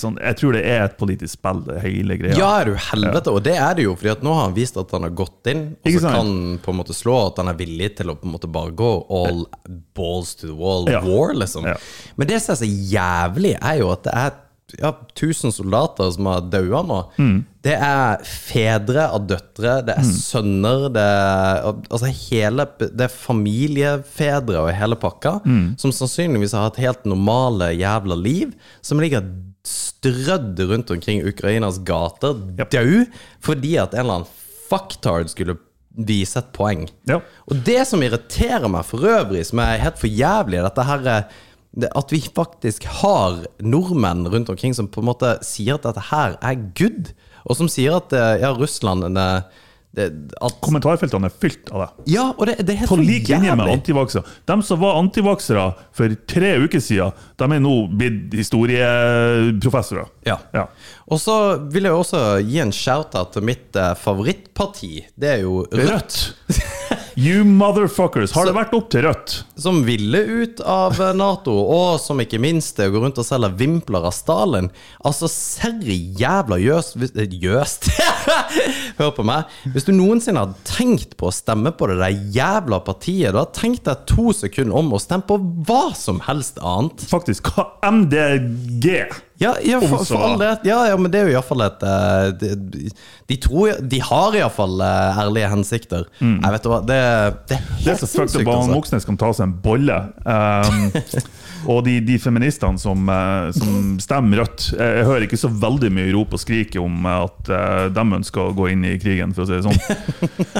Sånn, jeg tror det er et politisk spill, det hele greia. Ja, er du helvete, og det er det jo. Fordi at nå har han vist at han har gått inn, og Ikke så sant? kan på en måte slå at han er villig til å på en måte bare gå all balls to the wall Ja. war, liksom. Ja. Men det som er så jævlig, er jo at det er ja, 1000 soldater som har daua nå. Mm. Det er fedre av døtre, det er sønner, det er, altså hele, det er familiefedre og hele pakka, Mm. som sannsynligvis har hatt helt normale jævla liv, som ligger strødd rundt omkring Ukrainas gater, Yep. dau, fordi at en eller annen fucktard skulle vise et poeng. Ja. Og det som irriterer meg for øvrig, som er helt for jævlig, dette her er- det, at vi faktisk har nordmenn rundt omkring som på en måte sier at dette her er good, og som sier at eh, ja, Russland eh, det, at, Kommentarfeltene er fylt av det. Ja, og det, det er helt På lik linje med antivaksere. De som var antivaksere for tre uker siden, de er nå blitt historieprofessorer. Ja. Ja. Og så vil jeg også gi en shout-out til mitt eh, favorittparti. Det er jo Rødt. Rødt. You motherfuckers. Har det vært opp til Rødt? Som ville ut av Nato, og som ikke minst eh, går rundt og selger vimpler av Stalin. Altså, serri jævla jøst eh, Jøst? Hør på meg. Hvis du noensinne hadde tenkt på å stemme på det der jævla partiet, du hadde tenkt deg to sekunder om å stemme på hva som helst annet. Faktisk. Hva MDG? Ja, ja for, for all det. Ja, ja, men det er jo iallfall et eh, de, de tror De har iallfall uh, ærlige hensikter. Nei, vet hva, det, det er Mm. Det er sinnssykt, up at altså. Moxnes kan ta seg en bolle. Um, og de, de feministene som, eh, som stemmer Rødt Jeg jeg hører ikke så veldig mye rop og skrik om at uh, de ønsker å gå inn i krigen, for å si det sånn.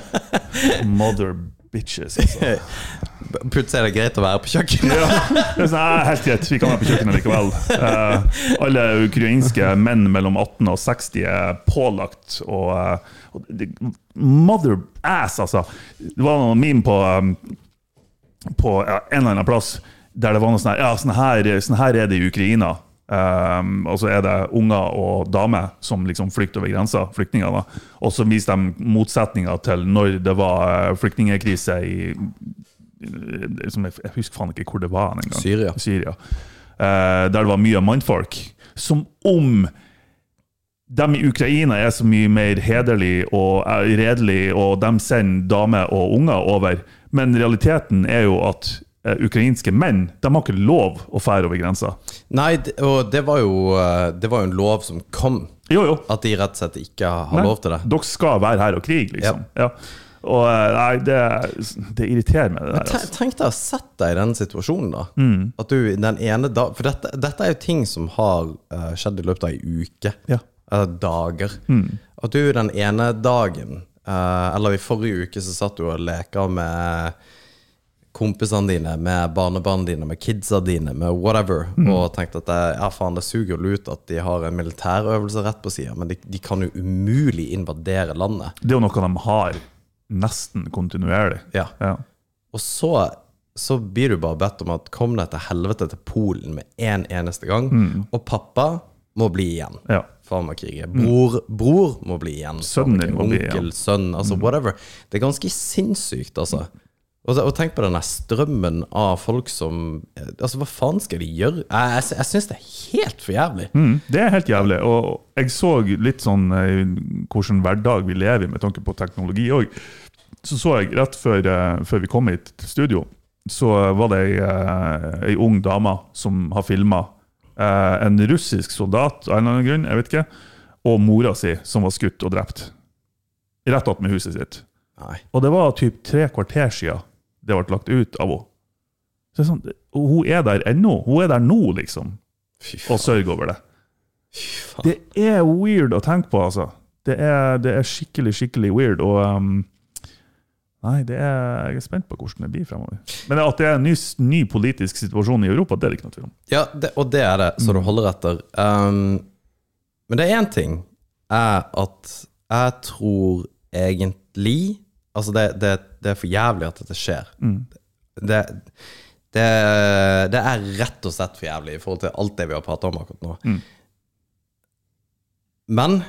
Mother bitches, altså. Plutselig er det greit å være på kjøkkenet. Ja, det er sånn, eh, helt greit, vi kan være på kjøkkenet likevel. Uh, alle ukrainske menn mellom 18 og 60 er pålagt å eh, Mother ass, altså. Det var noen meme på, på ja, en eller annen plass der det var noe sånn her Ja, sånn her, sånn her er det i Ukraina. Um, og så er det unger og damer som liksom flykter over grensa. flyktninger da. Og så viser de motsetninger til når det var flyktningkrise i som jeg, jeg husker faen ikke hvor det var engang. Syria. Syria. Uh, der det var mye mannfolk. Som om de i Ukraina er så mye mer hederlig og redelige, redelig, og de sender damer og unger over. Men realiteten er jo at eh, ukrainske menn de har ikke lov å fære over grensa. Nei, og det var jo eh, Det var jo en lov som kom, Jo, jo. at de rett og slett ikke har Nei, lov til det. Dere skal være her og krige, liksom. Ja. Og eh, nei, det, det irriterer meg, det der. Altså. tenk deg å sette deg i den situasjonen, da. Mm. At du den ene da For dette, dette er jo ting som har uh, skjedd i løpet av ei uke. Ja. Eller dager. Mm. At du den ene dagen, uh, eller i forrige uke, så satt du og leka med kompisene dine, med barnebarna dine, med kidsa dine, med whatever, Mm. og tenkte at det, ja, faen, det suger jo ut at de har en militærøvelse rett på sida, men de, de kan jo umulig invadere landet. Det er jo noe de har nesten kontinuerlig. Ja. Ja. Og så, så blir du bare bedt om at kom deg til helvete til Polen med en eneste gang. Og pappa må bli igjen. Mm. Ja. Far må krige. Bror, bror må bli igjen. Sønnen din må bli Onkel, igjen. Onkel, sønn, altså whatever. Det er ganske sinnssykt, altså. Og, og tenk på den strømmen av folk som Altså, hva faen skal de gjøre? Jeg, jeg, jeg syns det er helt for jævlig. Mm, det er helt jævlig. Og jeg så litt sånn eh, hvordan hverdag vi lever i med tanke på teknologi òg. Så så jeg rett før, eh, før vi kom hit til studio, så var det ei, eh, ei ung dame som har filma en russisk soldat av en eller annen grunn, jeg vet ikke, og mora si som var skutt og drept. Rett attmed huset sitt. Nei. Og det var typ tre kvarter siden det ble lagt ut av henne. Så sånn, og hun er der ennå. Hun er der nå, liksom, og sørger over det. Det er weird å tenke på, altså. Det er, det er skikkelig, skikkelig weird. Og um, Nei, det er, jeg er spent på hvordan det blir fremover. Men at det er en ny, ny politisk situasjon i Europa, det er det ikke noe tvil om. Ja, det, og det er det, så Mm. du holder etter. Um, men det er én ting, er at jeg tror egentlig Altså, det, det, det er for jævlig at dette skjer. Mm. Det, det, det er rett og slett for jævlig i forhold til alt det vi har prata om akkurat nå. Mm. Men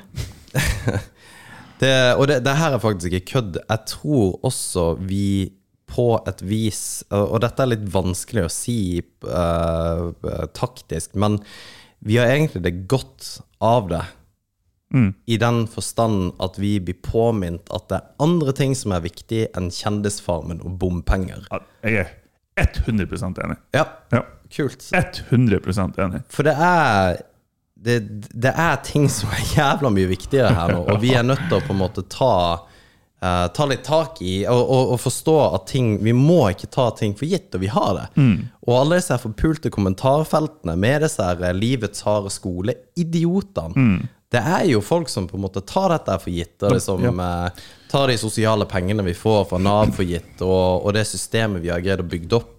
det, Og det, det her er faktisk ikke kødd. Jeg tror også vi på et vis Og dette er litt vanskelig å si uh, taktisk, men vi har egentlig det godt av det. Mm. I den forstand at vi blir påminnet at det er andre ting som er viktig enn Kjendisfarmen og bompenger. Jeg er 100 enig. Ja, Ja, kult. 100% enig. For det er det, det er ting som er jævla mye viktigere her nå, og vi er nødt til å på en måte ta uh, Ta litt tak i og, og, og forstå at ting Vi må ikke ta ting for gitt, og vi har det. Og alle disse forpulte kommentarfeltene med disse her eh, livets harde skole-idiotene Det er jo folk som på en måte tar dette for gitt, og liksom eh, tar de sosiale pengene vi får fra Nav for gitt, og, og det systemet vi har greid å bygge opp.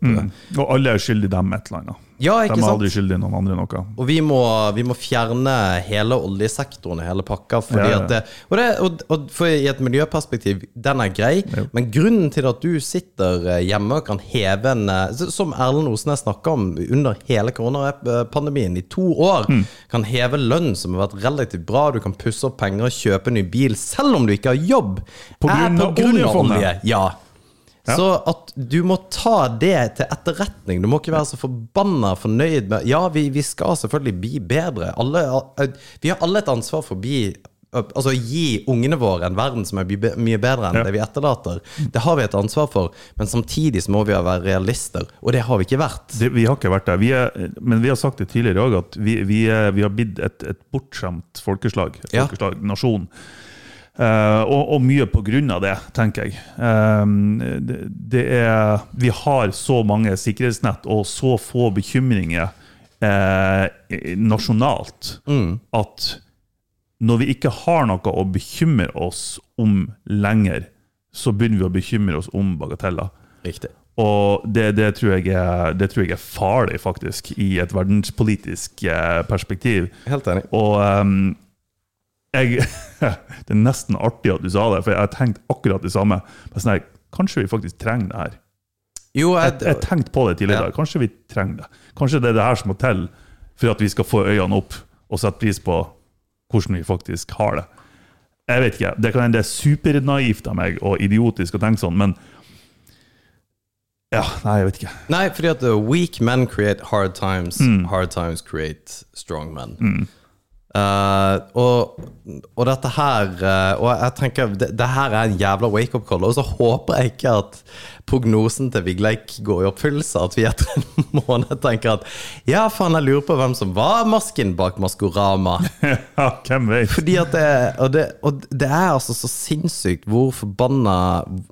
Og alle er skyldig dem et eller annet. Ja, De er aldri skyldige noen andre noe. Og vi må, vi må fjerne hele oljesektoren i hele pakka. Fordi Ja, ja. Det, og, det, og, og for I et miljøperspektiv, den er grei, men grunnen til at du sitter eh, hjemme og kan heve en eh, Som Erlend Osnes snakka om under hele koronapandemien, i to år, Mm. kan heve lønn som har vært relativt bra, du kan pusse opp penger og kjøpe ny bil selv om du ikke har jobb, På er grunn på av grunn av olje. Ja. Ja. Så at du må ta det til etterretning. Du må ikke være så forbanna fornøyd med Ja, vi, vi skal selvfølgelig bli bedre. Alle, vi har alle et ansvar for å bli Altså gi ungene våre en verden som er mye bedre enn Ja. det vi etterlater. Det har vi et ansvar for, men samtidig så må vi være realister, og det har vi ikke vært. Det, vi har ikke vært der. Vi er, men vi har sagt det tidligere òg, at vi, vi, er, vi har blitt et, et bortskjemt folkeslag. folkeslag Ja. nasjon. Eh, og, og mye på grunn av det, tenker jeg. Um, det, det er, vi har så mange sikkerhetsnett og så få bekymringer uh, nasjonalt at når vi ikke har noe å bekymre oss om lenger, så begynner vi å bekymre oss om bagateller. Riktig. Og det, det, tror er, det tror jeg er farlig, faktisk, i et verdenspolitisk eh, perspektiv. Helt enig. Og ehm, jeg Det er nesten artig at du sa det, for jeg har tenkt akkurat det samme. Men sånn kanskje vi faktisk trenger det her. Jo, Jeg jeg, tenkte på det tidligere. Ja. Kanskje vi trenger det. Kanskje det er det her som må til for at vi skal få øynene opp og sette pris på hvordan vi faktisk har det. Jeg vet ikke. Det kan hende det er supernaivt av meg og idiotisk å tenke sånn, men Ja, nei, jeg vet ikke. Nei, fordi at weak men create hard times. Mm. Hard times create strong men. Uh, og, og dette her uh, Og jeg tenker det, det her er en jævla wake-up call. Og så håper jeg ikke at prognosen til Vigleik går i oppfyllelse. At vi etter en måned tenker at ja, faen, jeg lurer på hvem som var masken bak Maskorama. Ja, hvem vet? Fordi at det, og, det, og det er altså så sinnssykt hvor forbanna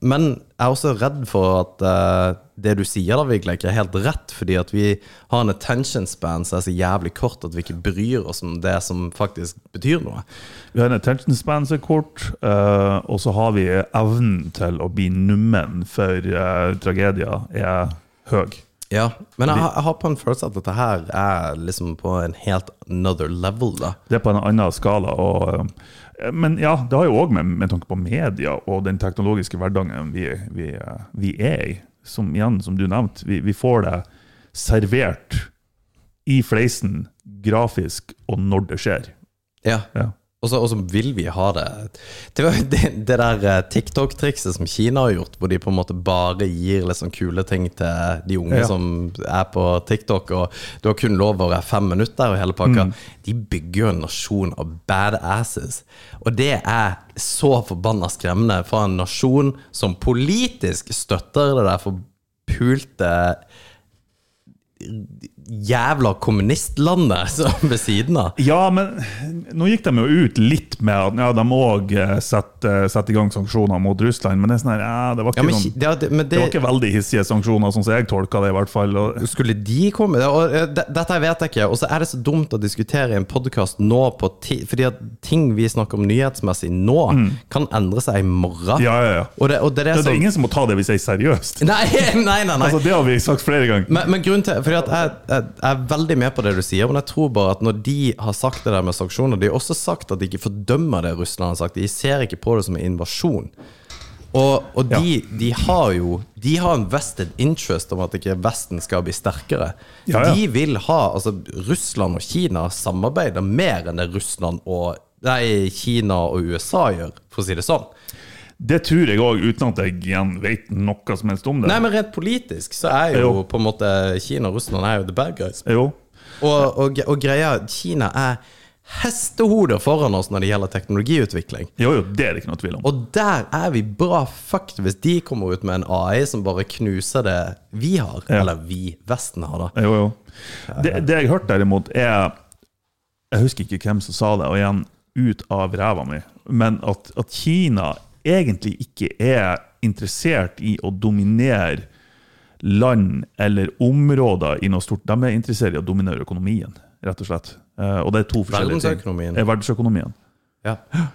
Men jeg er også redd for at uh, det du sier, da, Vigleik, er helt rett. Fordi at vi har en attention span som er så jævlig kort at vi ikke bryr oss om det som faktisk betyr noe. Vi har en attention span som er kort, uh, og så har vi evnen til å bli nummen for eh, tragedier er høy. Ja, Men jeg, jeg har på en følelse at dette her er liksom på en helt another level, da. Det er på en annen skala. Og, eh, men ja, det har jo òg med, med tanke på media og den teknologiske hverdagen vi, vi, eh, vi er i. Som igjen, som du nevnte, vi, vi får det servert i fleisen, grafisk, og når det skjer. Ja. Ja. Og så vil vi ha det. Det var det, det der eh, TikTok-trikset som Kina har gjort, hvor de på en måte bare gir sånn kule ting til de unge Ja. som er på TikTok, og du har kun lov å være fem minutter og hele pakka. De bygger jo en nasjon av badasses. Og det er så forbanna skremmende for en nasjon som politisk støtter det der forpulte jævla kommunistlandet som ved siden av. Ja, men nå gikk de jo ut litt med at ja, de òg setter sette i gang sanksjoner mot Russland. Men det er sånn her, ja, det var Ja, ikke, men, noen, det, det, men det var ikke veldig hissige sanksjoner, sånn som jeg tolka det. i hvert fall. Skulle de komme eh, Dette vet jeg ikke. Og så er det så dumt å diskutere i en podkast nå på ti, Fordi at ting vi snakker om nyhetsmessig nå, kan endre seg i morgen. ja, ja, ja. Og det, og det er det Det, det er ingen som må ta det vi sier seriøst. Nei, nei, nei. nei. Altså, det har vi sagt flere ganger. Men, men grunnen til Fordi at jeg, jeg, er veldig med på det du sier, men jeg tror bare at når de har sagt det der med sanksjoner De har også sagt at de ikke fordømmer det Russland har sagt. De ser ikke på det som en invasjon. Og, og de, de har jo De har en vested interest om at ikke Vesten skal bli sterkere. Ja, ja. De vil ha Altså, Russland og Kina samarbeider mer enn det Russland og Nei, Kina og USA gjør, for å si det sånn. Det tror jeg òg, uten at jeg igjen vet noe som helst om det. Nei, men rent politisk så er jo Jo. på en måte Kina og Russland er jo the bad guys. Jo. Og, og, og greia Kina er hestehoder foran oss når det gjelder teknologiutvikling. jo, jo, det er det ikke noe tvil om. Og der er vi bra fucked hvis de kommer ut med en AI som bare knuser det vi har. Ja. Eller vi, Vesten, har, da. Jo, jo. Det, det jeg hørte derimot, er Jeg husker ikke hvem som sa det, og igjen ut av ræva mi, men at, at Kina egentlig ikke er interessert i å dominere land eller områder i noe stort. De er interessert i å dominere økonomien, rett og slett. Eh, og det er to forskjellige ting. Verdensøkonomien. Verdensøkonomien. Ja.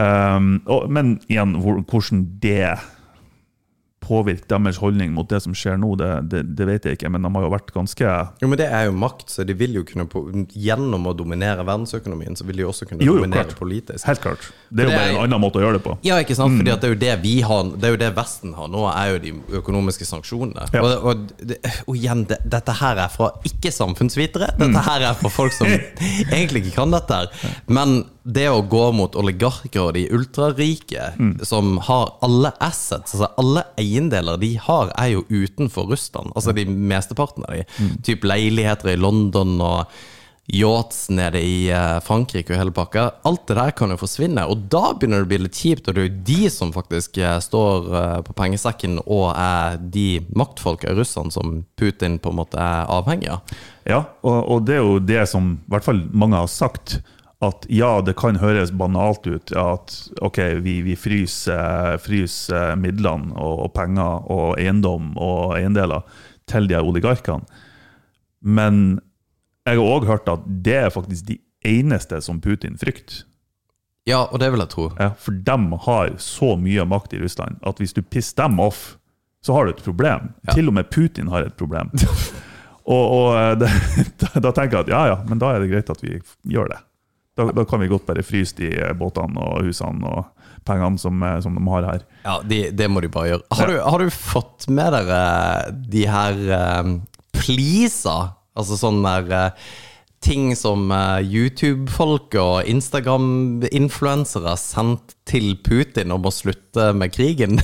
Um, og, men igjen, hvordan det påvirker deres holdning mot det som skjer nå, det, det, det vet jeg ikke. Men de har jo vært ganske Jo, men det er jo makt, så de vil jo kunne på, Gjennom å dominere verdensøkonomien, så vil de også kunne Jo, jo, dominere klart. politisk. Helt klart. Det er jo bare en annen måte å gjøre det på. Ja, ikke sant? Mm. Fordi det er jo det vi har Det er jo det Vesten har nå, er jo de økonomiske sanksjonene. Ja. Og, og, og igjen, det, dette her er fra ikke-samfunnsvitere. Mm. Dette her er fra folk som egentlig ikke kan dette her. Men det å gå mot oligarker og de ultrarike, Mm. som har alle assets, altså alle eiendeler de har, er jo utenfor Russland. Altså de mesteparten av de. Mm. Typ leiligheter i London og yachts nede i eh, Frankrike og hele pakka. Alt det der kan jo forsvinne, og da begynner det å bli litt kjipt. Og det er jo de som faktisk eh, står eh, på pengesekken og er de maktfolka i Russland som Putin på en måte er avhengig av. Ja, og, og det er jo det som i hvert fall mange har sagt. At ja, det kan høres banalt ut ja, at ok, vi, vi fryser, fryser midlene og, og penger og eiendom og eiendeler til de oligarkene. Men jeg har òg hørt at det er faktisk de eneste som Putin frykter. Ja, og det vil jeg tro. Ja, for de har så mye makt i Russland at hvis du pisser dem off, så har du et problem. Ja. Til og med Putin har et problem. og og eh, det, da tenker jeg at ja, ja, men da er det greit at vi gjør det. Da, da kan vi godt bare fryse de eh, båtene og husene og pengene som, eh, som de har her. Ja, de, det må de bare gjøre. Har, du, har du fått med dere de her um, pleasa? Altså sånn der eh, ting som eh, YouTube-folk og Instagram-influensere har sendt til Putin om å slutte med krigen.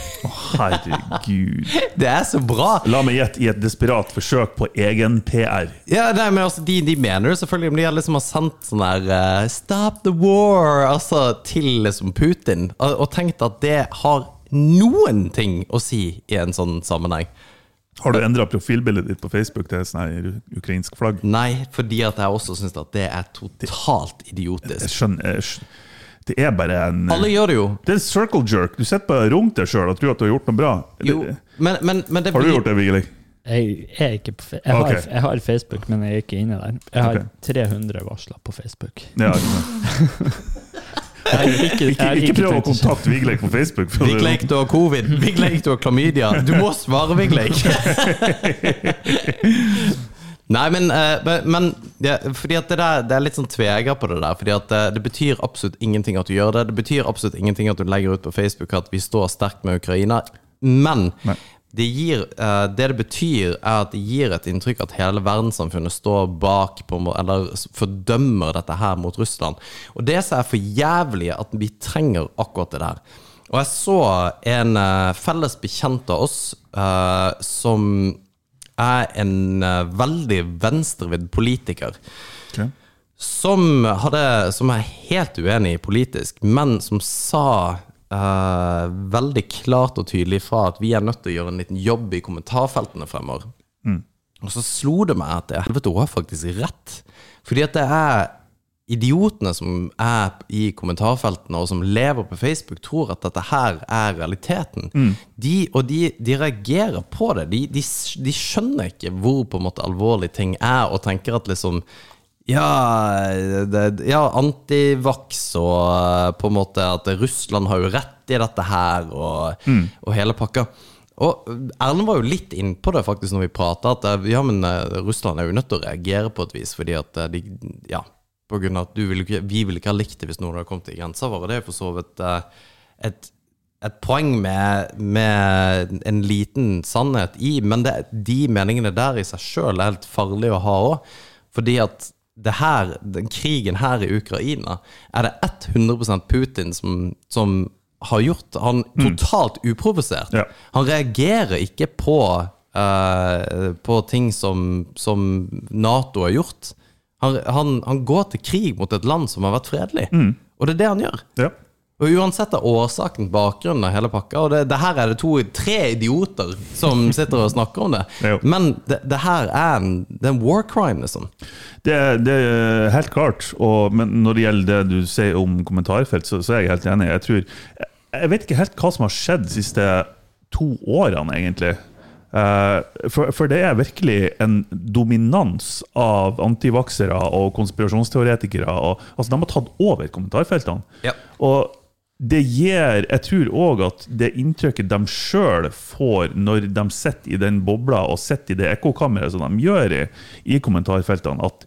Herregud. det er så bra! La meg gjette i et desperat forsøk på egen PR. Ja, nei, men altså, de, de mener det selvfølgelig, men de har liksom sendt sånn der uh, 'Stop the war!' Altså til liksom Putin. Og, og tenkt at det har noen ting å si i en sånn sammenheng. Har du endra profilbildet ditt på Facebook til sånn her ukrainsk flagg? Nei, fordi at jeg også syns at det er totalt Jeg idiotisk. skjønner jeg skjønner. Det er bare en Alle gjør det jo. Det er circle jerk. Du sitter bare og runker deg sjøl og tror at du har gjort noe bra. jo men, men, men det Har du blir- gjort det, Vigelig? Jeg er ikke på jeg, har, Ok. jeg har Facebook, men jeg er ikke inne der. Jeg har okay. 300 varsler på Facebook. Ja, ikke sant. Ikke, Ikke, ikke prøv å kontakte Vigleik på Facebook. Vigleik, du har covid. Vigleik, du har klamydia. Du må svare, Vigleik! Nei, men, eh, men- men ja, fordi at det, der, det er litt sånn tveger på det der. Fordi at det, det betyr absolutt ingenting at du gjør det. Det betyr absolutt ingenting at du legger ut på Facebook at vi står sterkt med Ukraina. Men Nei. Det, gir, eh, det det betyr, er at det gir et inntrykk at hele verdenssamfunnet står bak på, eller fordømmer dette her mot Russland. Og det som er for jævlig, at vi trenger akkurat det der. Og jeg så en eh, felles bekjent av oss uh, som er en veldig venstrevidd politiker. Okay. Som, hadde, som er helt uenig politisk, men som sa eh, veldig klart og tydelig fra at vi er nødt til å gjøre en liten jobb i kommentarfeltene fremover. Og så slo det meg at helvete, hun har faktisk rett. Fordi at det er idiotene som er i kommentarfeltene og som lever på Facebook, tror at dette her er realiteten. De, og de, de reagerer på det. De, de, de skjønner ikke hvor på en måte alvorlig ting er, og tenker at liksom ja, det, ja antivax og eh, på en måte at Russland har jo rett i dette her, og, og hele pakka. Og Erlend var jo litt innpå det faktisk når vi prata, at eh, ja, men eh, Russland er jo nødt til å reagere på et vis, fordi at de Ja, på grunn av at du vil ikke, vi ville ikke ha likt det hvis noen hadde kommet til grensa vår, og det er for så vidt et et poeng med, med en liten sannhet i, men det, de meningene der i seg sjøl er helt farlig å ha òg. Fordi at det her, den krigen her i Ukraina er det 100% Putin som, som har gjort. Han totalt uprovosert. Ja. Han reagerer ikke på, uh, på ting som, som Nato har gjort. Han, han, han går til krig mot et land som har vært fredelig. Og det er det han gjør. Ja. Og uansett av årsaken, bakgrunnen av hele pakka Og det, det her er det to, tre idioter som sitter og snakker om det. Men det, det her er en, det er en war crime, liksom. Det, det er helt klart. Og, men når det gjelder det du sier om kommentarfelt, så, så er jeg helt enig. Jeg, tror, jeg, jeg vet ikke helt hva som har skjedd de siste to årene, egentlig. Uh, for, for det er virkelig en dominans av antivaksere og konspirasjonsteoretikere. Og, altså, de har tatt over kommentarfeltene. Ja. Og det gir Jeg tror òg at det inntrykket de sjøl får når de sitter i den bobla og sitter i det ekkokammeret som de gjør i, i kommentarfeltene, at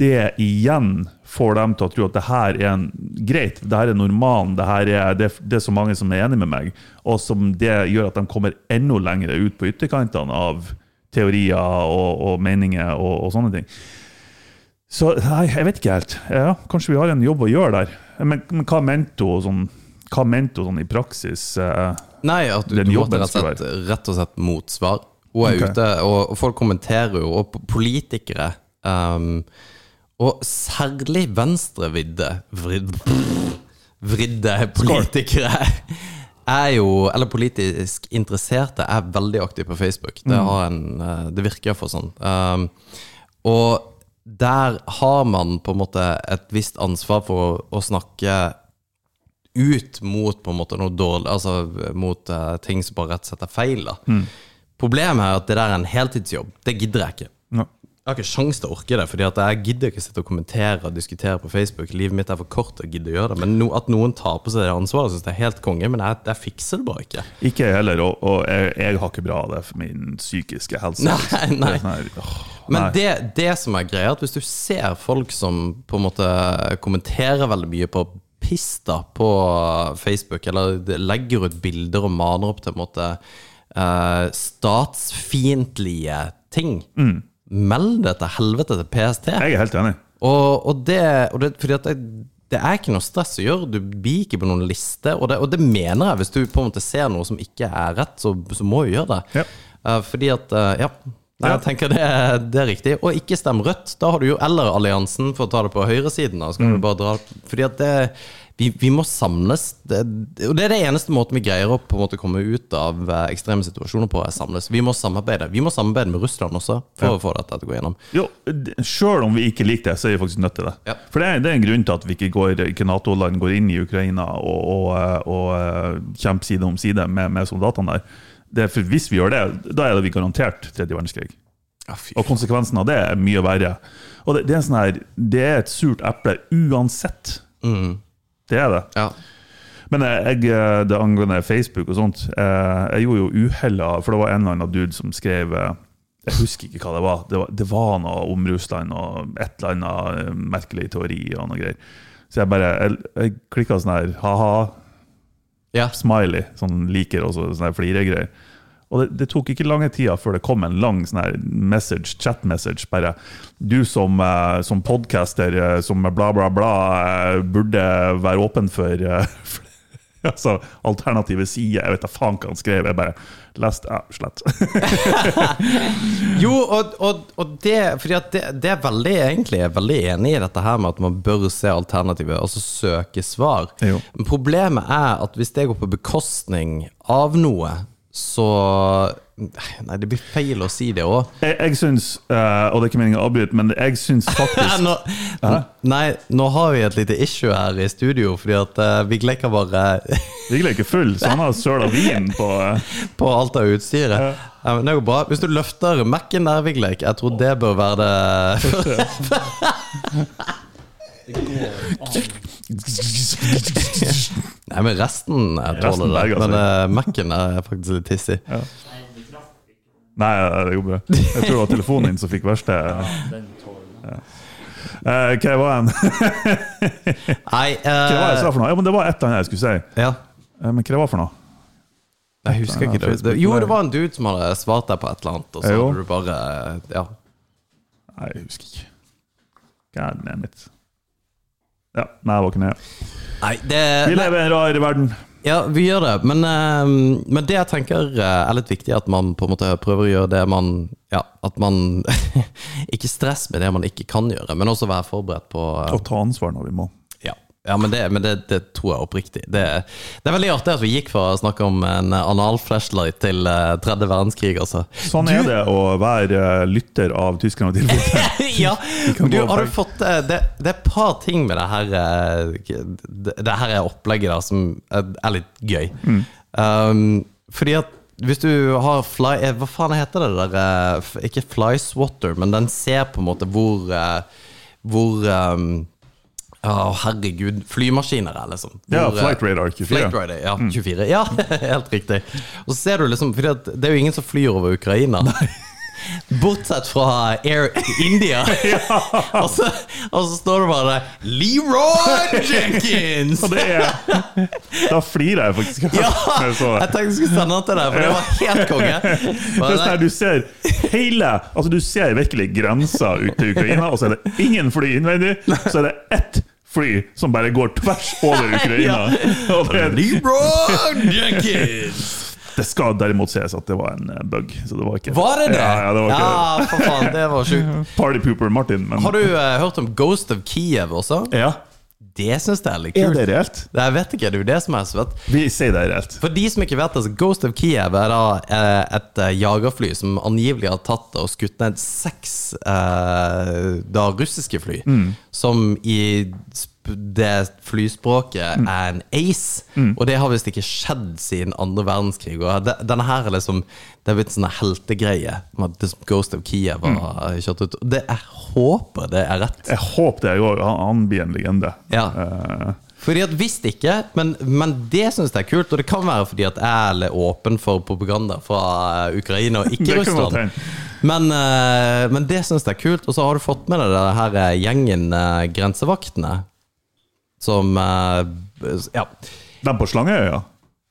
det igjen får dem til å tro at det her er en, greit, det her er normalen, det her er, det, det er så mange som er enig med meg, og som det gjør at de kommer enda lenger ut på ytterkantene av teorier og, og meninger og, og sånne ting. Så nei, jeg vet ikke helt. Ja, kanskje vi har en jobb å gjøre der. Men, men hva mente hun sånn, hva mente hun sånn i praksis? eh? Nei, at du, du måtte rett og, slett, rett og slett motsvar. Hun er okay. ute, og, folk kommenterer jo, og politikere um, Og særlig venstrevidde vrid, Vridde politikere er jo, eller politisk interesserte, er veldig aktive på Facebook. Det, har en, eh, det virker for sånn. Um, og der har man på en måte et visst ansvar for å, å snakke ut mot på en måte noe dårlig Altså mot uh, ting som bare rett og slett er feil. da Problemet er at det der er en heltidsjobb. Det gidder jeg ikke. Ja. Jeg har ikke sjans til å orke det, Fordi at jeg gidder ikke sitte og kommentere og diskutere på Facebook. Livet mitt er for kort til å gidde å gjøre det. Men no, at noen tar på seg det ansvaret, syns jeg er helt konge. Men jeg, jeg fikser det bare ikke. Ikke jeg heller, og, og jeg, jeg har ikke bra av det for min psykiske helse. Nei, Det er nei. sånn her, åh, Men det, det som er greia, at hvis du ser folk som på en måte kommenterer veldig mye på piss da, på Facebook, eller legger ut bilder og maner opp til en måte eh, statsfiendtlige ting, meld det til helvete til PST. Jeg er helt enig. Og, og, det, og det, fordi at det, det er ikke noe stress å gjøre. Du blir ikke på noen liste. Og det, og det mener jeg. Hvis du på en måte ser noe som ikke er rett, så, så må du gjøre det. Ja. Uh, fordi at uh, Ja. Nei, Jeg tenker det, det er riktig. Og ikke stem Rødt. Da har du jo Eller alliansen, for å ta det på høyresiden. Da. Så kan du bare dra Fordi at det vi, vi må samles. Det, og det er det eneste måten vi greier å på en måte komme ut av eh, ekstreme situasjoner på, er samles. Vi må samarbeide Vi må samarbeide med Russland også, for Ja. å få dette til å gå gjennom. Jo, Sjøl om vi ikke liker det, så er vi faktisk nødt til det. Ja. For det er, det er en grunn til at vi ikke, går, ikke Nato-land går inn i Ukraina og, og, eh, og eh, kjemper side om side med, med soldatene der. Det for Hvis vi gjør det, da er det vi garantert tredje verdenskrig. Ja. Og konsekvensen av det er mye verre. Og det, det, er, sånn her, det er et surt eple uansett. Det er det. Ja. Men jeg, jeg- det angående Facebook og sånt eh, Jeg gjorde jo uhella, for det var en eller annen dude som skrev eh, Jeg husker ikke hva det var. Det var, det var noe om Russland og et eller annet eh, merkelig teori og noe greier. Så jeg bare Jeg, jeg klikka sånn her ha-ha, ja. smiley, sånn liker og sånn fliregreier. Og det, det tok ikke lange tida før det kom en lang sånn message, chat-message. bare Du som, eh, som podcaster eh, som bla, bla, bla, eh, burde være åpen for, for altså, alternative sider. Jeg vet da faen hva han skrev. Jeg bare leste ja, slett. Jo, og, og, og det Fordi at det, det er veldig egentlig Jeg er veldig enig i dette her med at man bør se alternativet, altså søke svar. Jo. Men problemet er at hvis det går på bekostning av noe, så Nei, det blir feil å si det òg. Jeg, jeg syns, uh, og det er ikke meningen å avbryte, men jeg syns faktisk Nå, nei, nå har vi et lite issue her i studio, fordi at uh, Vigleik har bare Vigle er full, så han har søla vin på uh... på alt av utstyret. Ja, men det går bra. Hvis du løfter Mac-en der, Vigleik, jeg tror det bør være det Nei, men resten jeg tåler det. Altså. Men uh, Mac-en er faktisk litt hissig. Nei, det går bra. Jeg tror det var telefonen din som fikk verste Eh, Hva var den? Nei, Hva var det jeg sa uh, for noe? Ja, men Det var et eller annet jeg skulle si. ja. Men hva var det for noe? Jeg husker ikke det. det. Jo, det var en dude som hadde svart deg på et eller annet, og så hadde du bare Ja. Nei, jeg husker ikke. God damn it. Ja, nei, jeg var ikke det. Nei, det Vi lever i en rar verden. Ja, vi gjør det. Men, eh, men det jeg tenker eh, er litt viktig, at man på en måte prøver å gjøre det man Ja, at man Ikke stress med det man ikke kan gjøre, men også være forberedt på eh, Og ta ansvar når vi må. Ja, men, det, men det, det tror jeg oppriktig. Det, det er veldig artig at vi gikk fra å snakke om en anal-flashlight til eh, tredje verdenskrig, altså. Sånn er det å være eh, lytter av tyskerne og tilbudet. ja, du, har du fått eh, det, det er et par ting med det her Det, her er opplegget da som er, litt gøy. Mm. Um, fordi at hvis du har fly Hva faen heter det der? Ikke fly swatter, men den ser på en måte hvor Hvor um, Å, herregud. Flymaskiner er liksom. Ja, Hvor, ja, Flight Radar 24. Flight Radar, ja. 24. Ja, helt riktig. Og så ser du liksom at det er jo ingen som flyr over Ukraina. Bortsett fra Air India. og, så, og så står det bare Leroy Jenkins! Det er Da flirer jeg faktisk. Ja! jeg. Jeg tenkte jeg skulle sende den til deg, for det var helt konge. Det er sånn Bare, du ser hele Altså du ser virkelig grensa ut til Ukraina, og så er det ingen fly innvendig. Så er det ett fly som bare går tvers over Ukraina. Det, skal derimot sies at det var en eh, bug. Så det var ikke Var det det? Ja, ja, det var ikke Ja, for faen, det var sjukt. Partypooper Martin. Men Har du uh, hørt om Ghost of Kiev også? ja. Det syns jeg er litt kult. Er det reelt? Det jeg vet ikke, det er jo det som er så fett. Vi sier det er reelt. For de som ikke vet det, så Ghost of Kiev er da eh, et eh, jagerfly som angivelig har tatt og skutt ned seks eh, da russiske fly. Som i det flyspråket er en ace. Og det har visst ikke skjedd siden andre verdenskrig. Og det, denne her er liksom Det er blitt sånn heltegreie. om at Ghost of Kiev har kjørt ut. Det, jeg håper det er rett. Jeg håper det òg. Han, han blir en legende. Ja. Uh. Fordi at Hvis ikke, men, men det syns jeg er kult. Og det kan være fordi at jeg er litt åpen for propaganda fra eh, Ukraina og ikke Russland. Men, eh, men det syns jeg er kult. Og så har du fått med deg det her gjengen Grensevaktene. Som eh, Ja. Den på Slangeøya?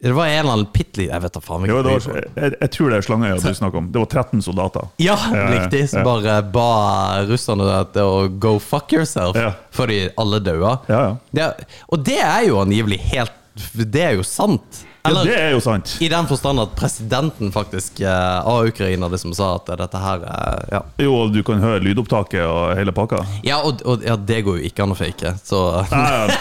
Det var en eller annen bitte Jeg vet da faen. Jo, var, jeg, jeg tror det er Slangeøya du snakker om. Det var 13 soldater. Ja, riktig. Som bare ba russerne til å go fuck yourself Ja. fordi alle daua. Ja, ja. Og det er jo angivelig helt Det er jo sant. Ja det er jo sant. I den forstand at presidenten faktisk eh, av Ukraina liksom sa at dette her er Ja, Jo, og du kan høre lydopptaket og hele pakka. ja og, og ja, det går jo ikke an å fake. Så Nei.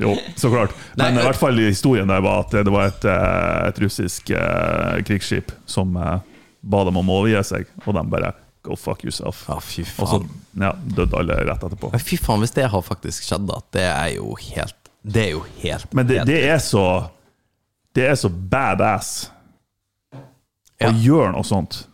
Jo, så klart. Men Nei, i hvert fall historien der var at det var et, eh, et russisk eh, krigsskip som ba dem om å overgi seg, og de bare Go fuck yourself. Ja, fy Og så faen. ja, døde alle rett etterpå. Men fy faen, hvis det har faktisk skjedd, da. Det er jo helt Det er jo helt Men det, helt, det er så Det er så badass Ja. å gjøre noe sånt.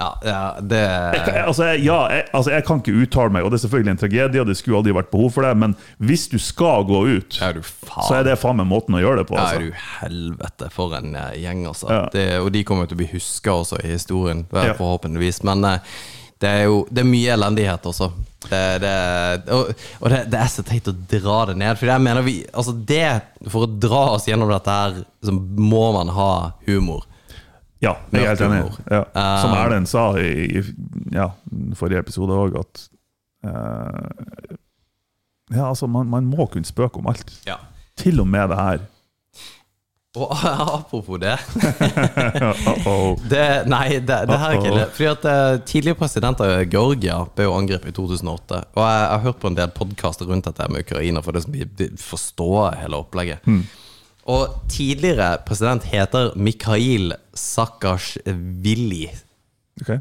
Ja, ja, det Jeg, altså, jeg, ja, jeg, altså, jeg kan ikke uttale meg, og det er selvfølgelig en tragedie, og det skulle aldri vært behov for det, men hvis du skal gå ut, Er så er det faen meg måten å gjøre det på. Ja, er Altså. du helvete for en eh, gjeng, altså. Ja. Det, og de kommer til å bli huska også i historien, forhåpentligvis. Men eh, det er jo det er mye elendighet også. Det, det, og og det, det er så teit å dra det ned. For jeg mener vi Altså det For å dra oss gjennom dette her, så må man ha humor. Ja, jeg er helt enig. Ja. Som Um, Erlend sa i, i ja, forrige episode òg, at uh, Ja, altså, man, man må kunne spøke om alt. Ja. Til og med det her. Og apropos det. Det, nei, det, det her er ikke Uh-oh. Fordi at eh, Tidligere president av Georgia ble jo angrepet i 2008. Og jeg, jeg har hørt på en del podkaster rundt dette med Ukraina for det som vi forstår hele opplegget. Og tidligere president heter Mikhail Sakashvili. Ok.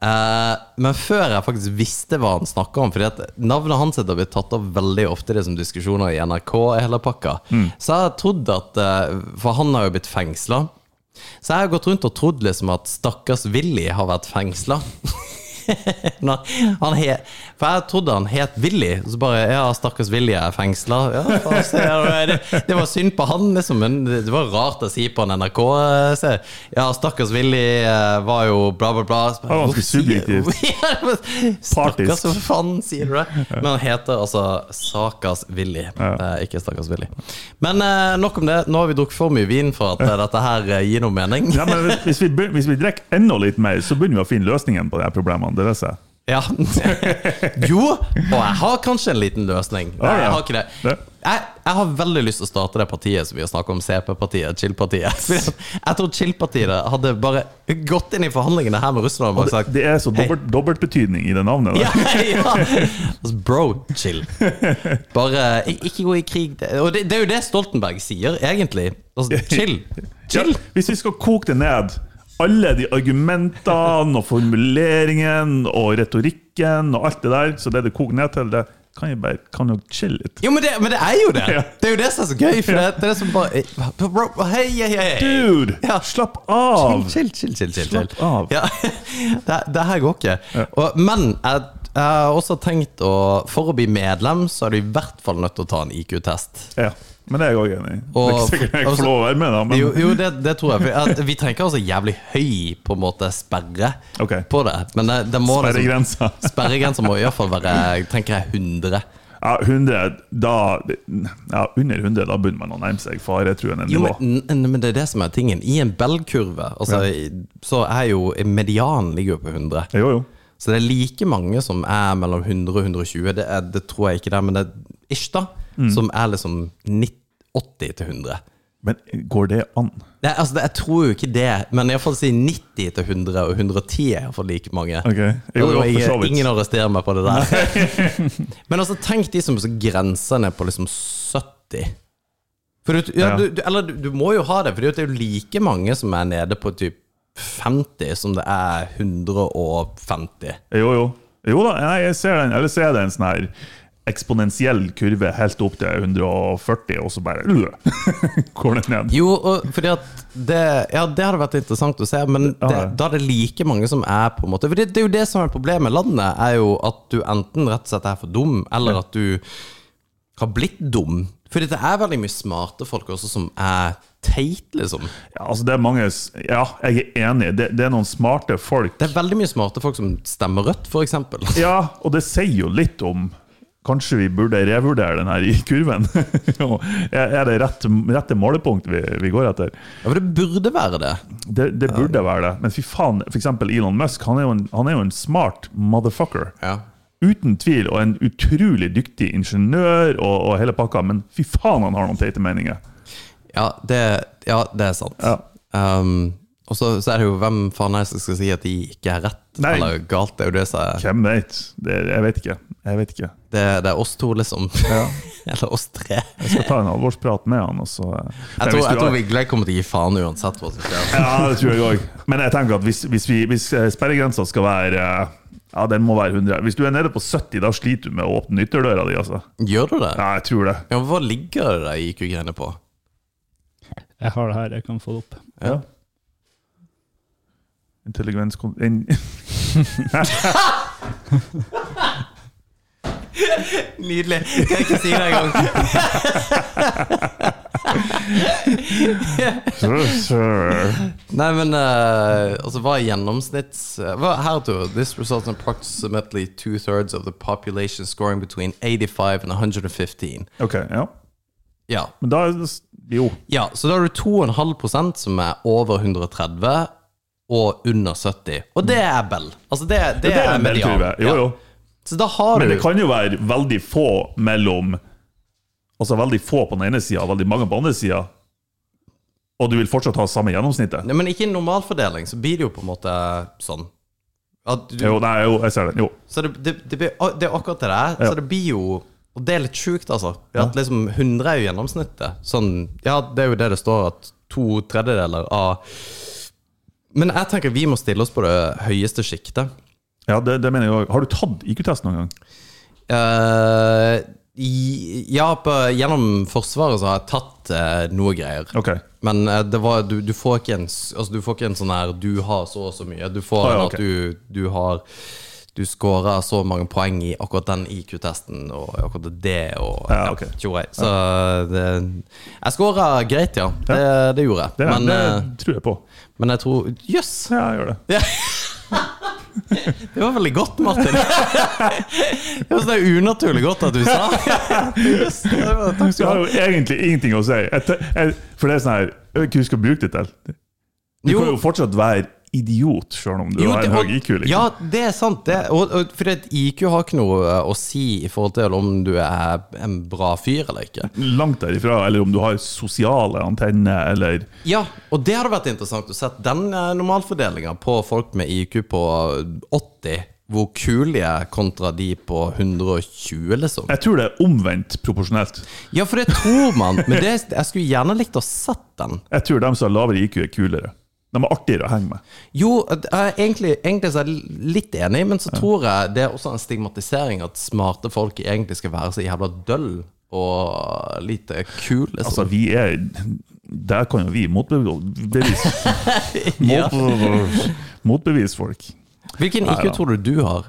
Eh, men før jeg faktisk visste hva han snakka om Fordi at navnet hans har blitt tatt opp veldig ofte i det som diskusjoner i NRK, hele pakka. Så jeg har trodd at uh, For han har jo blitt fengsla. Så jeg har gått rundt og trodd liksom at stakkars Willy har vært fengsla. Han he, for jeg trodde han het Willy. Så bare Ja, stakkars Willy er fengsla. Ja, det, det var synd på han, liksom. Men det var rart å si på en NRK. eh, Se. Ja, stakkars Willy eh, var jo bla, bla, bla. Det var ganske subjektivt. Ja, Stakkars, hva faen sier du det? Men han heter altså Sakas Willy, eh, ikke Stakkars Willy. Men nok om det. Nå har vi drukket for mye vin for at dette her gir noe mening. Ja, men hvis- vi, hvis vi drikker enda litt mer, så begynner vi å finne løsningen på de her problemene. Det er jeg. Ja. jo, og jeg har kanskje en liten løsning. Nei, jeg har ikke det. Jeg, jeg har veldig lyst til å starte det partiet som vi har snakket om, CP-partiet, Chill-partiet. Jeg tror Chill-partiet hadde bare gått inn i forhandlingene her med Russland og bare sagt det er så dobbelt, dobbeltbetydning i det navnet. ja, ja. Altså, bro, chill. Bare ikke gå i krig. Og det, det er jo det Stoltenberg sier, egentlig. Altså, chill. Chill. Ja, hvis vi skal koke det ned alle de argumentene og formuleringen og retorikken og alt det der, så det det koker ned til, det kan jeg bare kan jo chille litt. Jo, men det, men det er jo det! Ja. Det er jo det som er så gøy. For det, det er det som bare Bro, hei, hei, hei. Dude! Ja. Slapp av! Chill, chill, chill. chill, chill. Slapp av. Ja, det, det her går ikke. Og, men jeg, jeg har også tenkt å For å bli medlem, så er du i hvert fall nødt til å ta en IQ-test. Ja, men det er jeg òg enig i. Det er ikke sikkert jeg altså- være med, da. Men Jo, jo det, det tror jeg. Vi trenger ikke altså jævlig høy på en måte sperre okay. på det. Men det, det må liksom- sperregrensa. Sperregrensa må iallfall være tenker jeg, 100. Ja, 100, da Ja, under 100, da begynner man å nærme seg faretruende Jo, nivå. men, men det er det som er tingen. I en Bell-kurve altså, så er jo medianen ligger jo på 100. Jo, jo. Så det er like mange som er mellom 100 og 120. Det, er, det tror jeg ikke det er, men det er ish, da. Mm. Som er liksom 80 til 100. Men går det an? Nei, altså, jeg tror jo ikke det, men iallfall si 90 til 100 og 110 er iallfall like mange. Okay. jo, jo, jeg, ingen, arresterer meg på det der. men altså, tenk de som grenser ned på liksom 70. For du, ja, Ja. du, du, eller du, du må jo ha det, for det er jo like mange som er nede på typ 50 som det er 150. Jo, jo. Jo da, nei, jeg ser den. Eller så er det en sånn her eksponentiell kurve helt opp til 140, og så bare går det ned. Jo, fordi at det, ja, det hadde vært interessant å se, men det, Ja. da er det like mange som er på en måte For det, det er jo det som er problemet med landet, er jo at du enten rett og slett er for dum, eller at du har blitt dum. Fordi det er veldig mye smarte folk også som er teit, liksom. Ja, altså det er mange Ja, jeg er enig. Det, det er noen smarte folk. Det er veldig mye smarte folk som stemmer rødt, f.eks. Ja, og det sier jo litt om Kanskje vi burde revurdere den her i kurven? Er det rett, rette målepunkt vi, vi går etter? Ja, for det burde være det. Det, det burde være det. Men fy faen, eksempel Elon Musk, han er en, han er jo en smart motherfucker. Ja. Uten tvil, og en utrolig dyktig ingeniør og, og hele pakka, men fy faen han har noen teite meninger. Ja, det, ja, det er sant. Ja. Um, Og så, så er det jo hvem faen er det som skal si at de ikke er rett Nei. eller galt. Det er jo det som er Hvem vet? Det, jeg vet ikke. Jeg vet ikke. det, det er oss to, liksom. Ja. eller oss tre. Jeg skal ta en alvorsprat med han. Og så, Men Jeg tror, jeg tror Vigle kommer til å gi faen uansett hva som skjer. Ja, det tror jeg òg. Men jeg tenker at hvis, hvis, vi, hvis eh, sperregrensa skal være eh, Ja, den må være 100. Hvis du er nede på 70, da sliter du med å åpne ytterdøra di. Altså. Gjør du det? Ja, jeg tror det. Ja, hva ligger det IQ-greiene på? Jeg har det her, jeg kan få det opp. Ja. Intelligens in, Nydelig. Kan jeg ikke si det engang. Nei, men uh, altså, hva er gjennomsnitts... hva, her Tor. This results in approximately two-thirds of the population scoring between 85 and 115. Ok, ja. Ja, Men da er det Jo. ja så da har du 2,5% som er over 130 og under 70. Og det er Bell. Altså, det, det, Det er er median. Jo, jo. Har Men det kan jo være veldig få mellom Altså veldig få på den ene sida og veldig mange på den andre sida. Og du vil fortsatt ha samme gjennomsnittet? Nei, men ikke i normalfordeling, så blir det jo på en måte sånn. Du, Jo, nei, jo, jeg ser det. Jo. Så det, det, det, det er akkurat det der. Ja. Så det blir jo Og det er litt sjukt, altså. At liksom 100 er jo gjennomsnittet. Sånn, ja, det er jo det det står, at to tredjedeler av Men jeg tenker vi må stille oss på det høyeste sjiktet. Ja, det, det mener jeg også Har du tatt IQ-test noen gang? Uh, i- ja, på, gjennom Forsvaret så har jeg tatt uh, noe greier. Okay. Men uh, det var, du, du, får ikke en, altså, du får ikke en sånn her Du har så og så mye. Du får Ah, ja, okay. at du, du har Du scorer så mange poeng i akkurat den IQ-testen og akkurat det og Ja, ok. tjoei. Så det Jeg scora greit, ja. Det, det gjorde jeg. Det, men, det eh, tror jeg på. men jeg tror Jøss! Ja, jeg gjør det. Det var veldig godt, Martin. Det er unaturlig godt at du sa Jøss, det var- Takk skal har du ha. jo egentlig ingenting å si. For det er sånn her Jeg vet ikke hva du skal bruke det til. Du Jo. kan jo fortsatt være idiot, sjøl om du Jo, har en høy IQ. Liksom. Ja, det er sant. Det, og, og, fordi et IQ har ikke noe eh, å si i forhold til om du er en bra fyr eller ikke. Langt derifra. Eller om du har sosiale antenner, eller Ja, og det hadde vært interessant å se den eh, normalfordelinga på folk med IQ på 80, hvor kule er kontra de på 120, liksom. Jeg tror det er omvendt proporsjonelt. Ja, for det tror man, men det, jeg skulle gjerne likt å sett den. Jeg tror de som har lavere IQ, er kulere. De er artigere å henge med. Jo, jeg egentlig, egentlig så er jeg litt enig, men så tror jeg det er også en stigmatisering at smarte folk egentlig skal være så jævla døll og lite kule. liksom. Altså, vi er Der kan jo vi motbevise Ja. Motbevis, motbevis folk. Hvilken IQ tror du du har?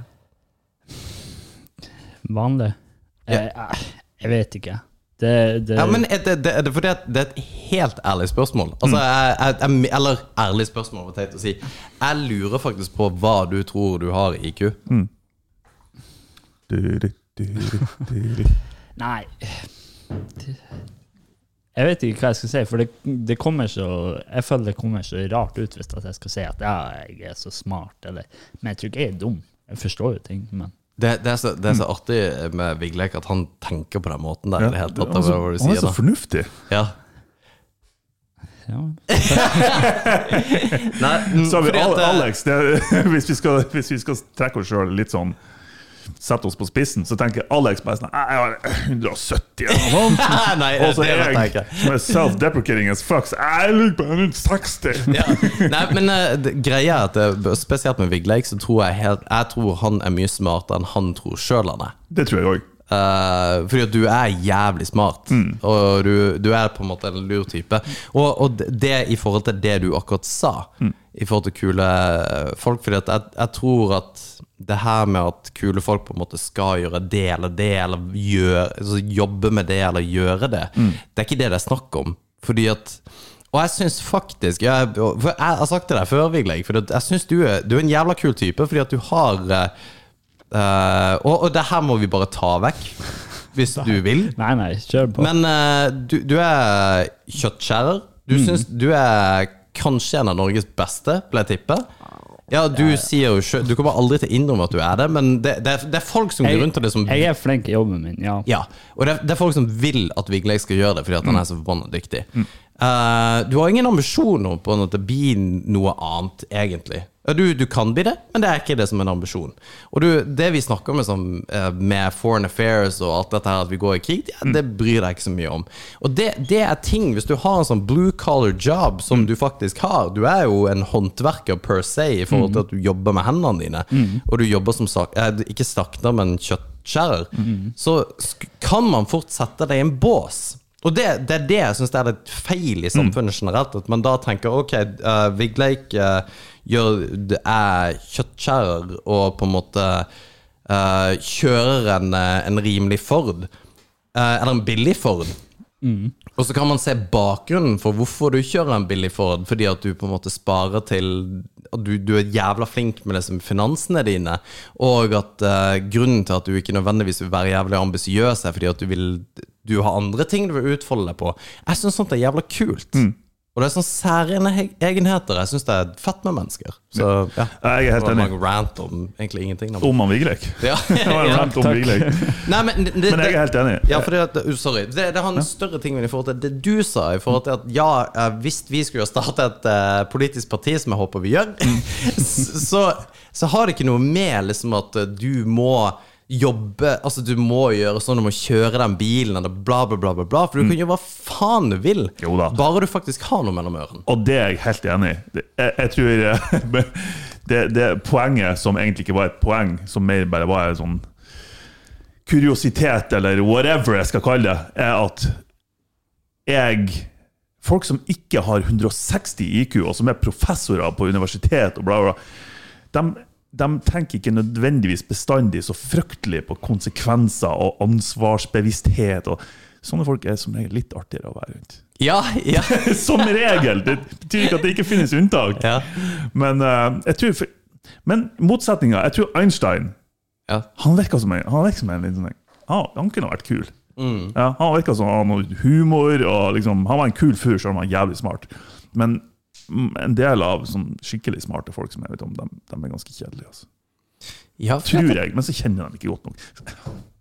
Vanlig? Ja. Eh, jeg vet ikke. Det, det, Ja, men er det, det, er det fordi at det er et helt ærlig spørsmål. Altså, jeg, jeg, jeg, eller ærlig spørsmål, var teit å si. Jeg lurer faktisk på hva du tror du har i IQ. Du, du, du, du, du. Nei Jeg vet ikke hva jeg skal si, for det, det kommer så Jeg føler det kommer så rart ut hvis jeg skal si at ja, jeg er så smart, eller Men jeg tror ikke jeg er dum. Jeg forstår jo ting, men Det, det, er så, det er så artig med Vigleik at han tenker på den måten der. Ja, det hele tatt, Han er så- hva du han er så da. fornuftig. Ja. ja. Nei, mm, Så har vi eh, Alex. Det, hvis, vi skal, hvis vi skal trekke oss sjøl litt sånn Sette oss på spissen, så tenker Alex bare sånn «Nei, Jeg har 170 eller noe sånt. Nei, Og så er jeg som er self-deprecating as fuck. Så jeg ligger på 160. ja. Nei, men uh, greia er at spesielt med Vigleik, så tror jeg helt Jeg tror han er mye smartere enn han tror sjøl han er. Det tror jeg òg. Uh, fordi at du er jævlig smart, og du, du er på en måte en lur type. Og, og det- i forhold til det du akkurat sa, i forhold til kule folk. Fordi at jeg, jeg tror at det her med at kule folk på en måte skal gjøre det eller det, eller gjøre, altså jobbe med det eller gjøre det, det er ikke det det er snakk om. Fordi at og jeg syns faktisk jeg, jeg har sagt det deg før, Vigleg, for jeg syns du, du er en jævla kul type, fordi at du har eh, og, og det her må vi bare ta vekk, hvis du vil. Nei, nei, kjør på. Men uh, du, du er kjøttskjærer. Du syns du er kanskje en av Norges beste, vil jeg tippe. Ja, du sier jo sjøl Du kommer aldri til å innrømme at du er det, men det, det, er, det er folk som går rundt og som jeg er flink i jobben min, ja. ja, og det, det er folk som vil at Vigleik skal gjøre det fordi at han er så forbanna dyktig. Eh, du har ingen ambisjoner på at det blir noe annet, egentlig. Ja, Du, du kan bli det, men det er ikke det som er en ambisjon. Og du, det vi snakker med, som, eh, med foreign affairs og alt dette her, at vi går i krig, det, det bryr deg ikke så mye om. Og det, det er ting, hvis du har en sånn blue collar job som du faktisk har Du er jo en håndverker per se i forhold til at du jobber med hendene dine, og du jobber som sak, eh, ikke slakter, men kjøttskjærer, så kan man fort sette deg i en bås. Og det, det er det jeg syns er litt feil i samfunnet generelt. At man da tenker ok, uh, Vigleik eh, gjør, det er kjøttkjærer og på en måte uh, kjører en, eh, en rimelig Ford. uh, eller en billig Ford. Og så kan man se bakgrunnen for hvorfor du kjører en billig Ford. Fordi at du på en måte sparer til At du, du er jævla flink med liksom finansene dine. Og at uh, grunnen til at du ikke nødvendigvis vil være jævlig ambisiøs, er fordi at du vil Du har andre ting du vil utfolde deg på. Jeg syns sånt er jævla kult. Og det er sånn særegne egenheter. Jeg syns det er fett med mennesker. Så ja. Jeg er helt Det var enig. rant om egentlig ingenting. Om han Vigleik. Ja. Det var en rant om Vigleik. Nei, men, det, Men jeg er helt enig. Ja, fordi at, uh, sorry. Det, det har en større ting med i forhold til det du sa. I forhold til at ja, eh, Hvis vi skulle starte et uh, politisk parti, som jeg håper vi gjør, så, så har det ikke noe med liksom at eh, du må jobbe Altså du må gjøre sånn, du må kjøre den bilen, eller bla, bla, bla. bla, For du kan gjøre hva faen du vil, bare du faktisk har noe mellom ørene. Og det er jeg helt enig i. Jeg, jeg tror eh, det, det poenget som egentlig ikke var et poeng, som mer bare var en sånn kuriositet, eller whatever jeg skal kalle det, er at jeg Folk som ikke har 160 IQ, og som er professorer på universitet og bla, bla, de, de tenker ikke nødvendigvis bestandig så fryktelig på konsekvenser og ansvarsbevissthet. og Sånne folk er som regel litt artigere å være rundt. Ja, ja. Som regel! Det betyr ikke at det ikke finnes unntak. ja. Men uh, jeg tror Men motsetninga Jeg tror Einstein ja. Han virka som en, han som en sånn ah, Han kunne vært kul. Mm. Ja, han virka som han hadde humor, og liksom, han var en kul fyr, selv om han var jævlig smart. Men en del av sånn skikkelig smarte folk som jeg vet om, de, de er ganske kjedelige. Altså. ja Tror jeg, men så kjenner jeg dem ikke godt nok.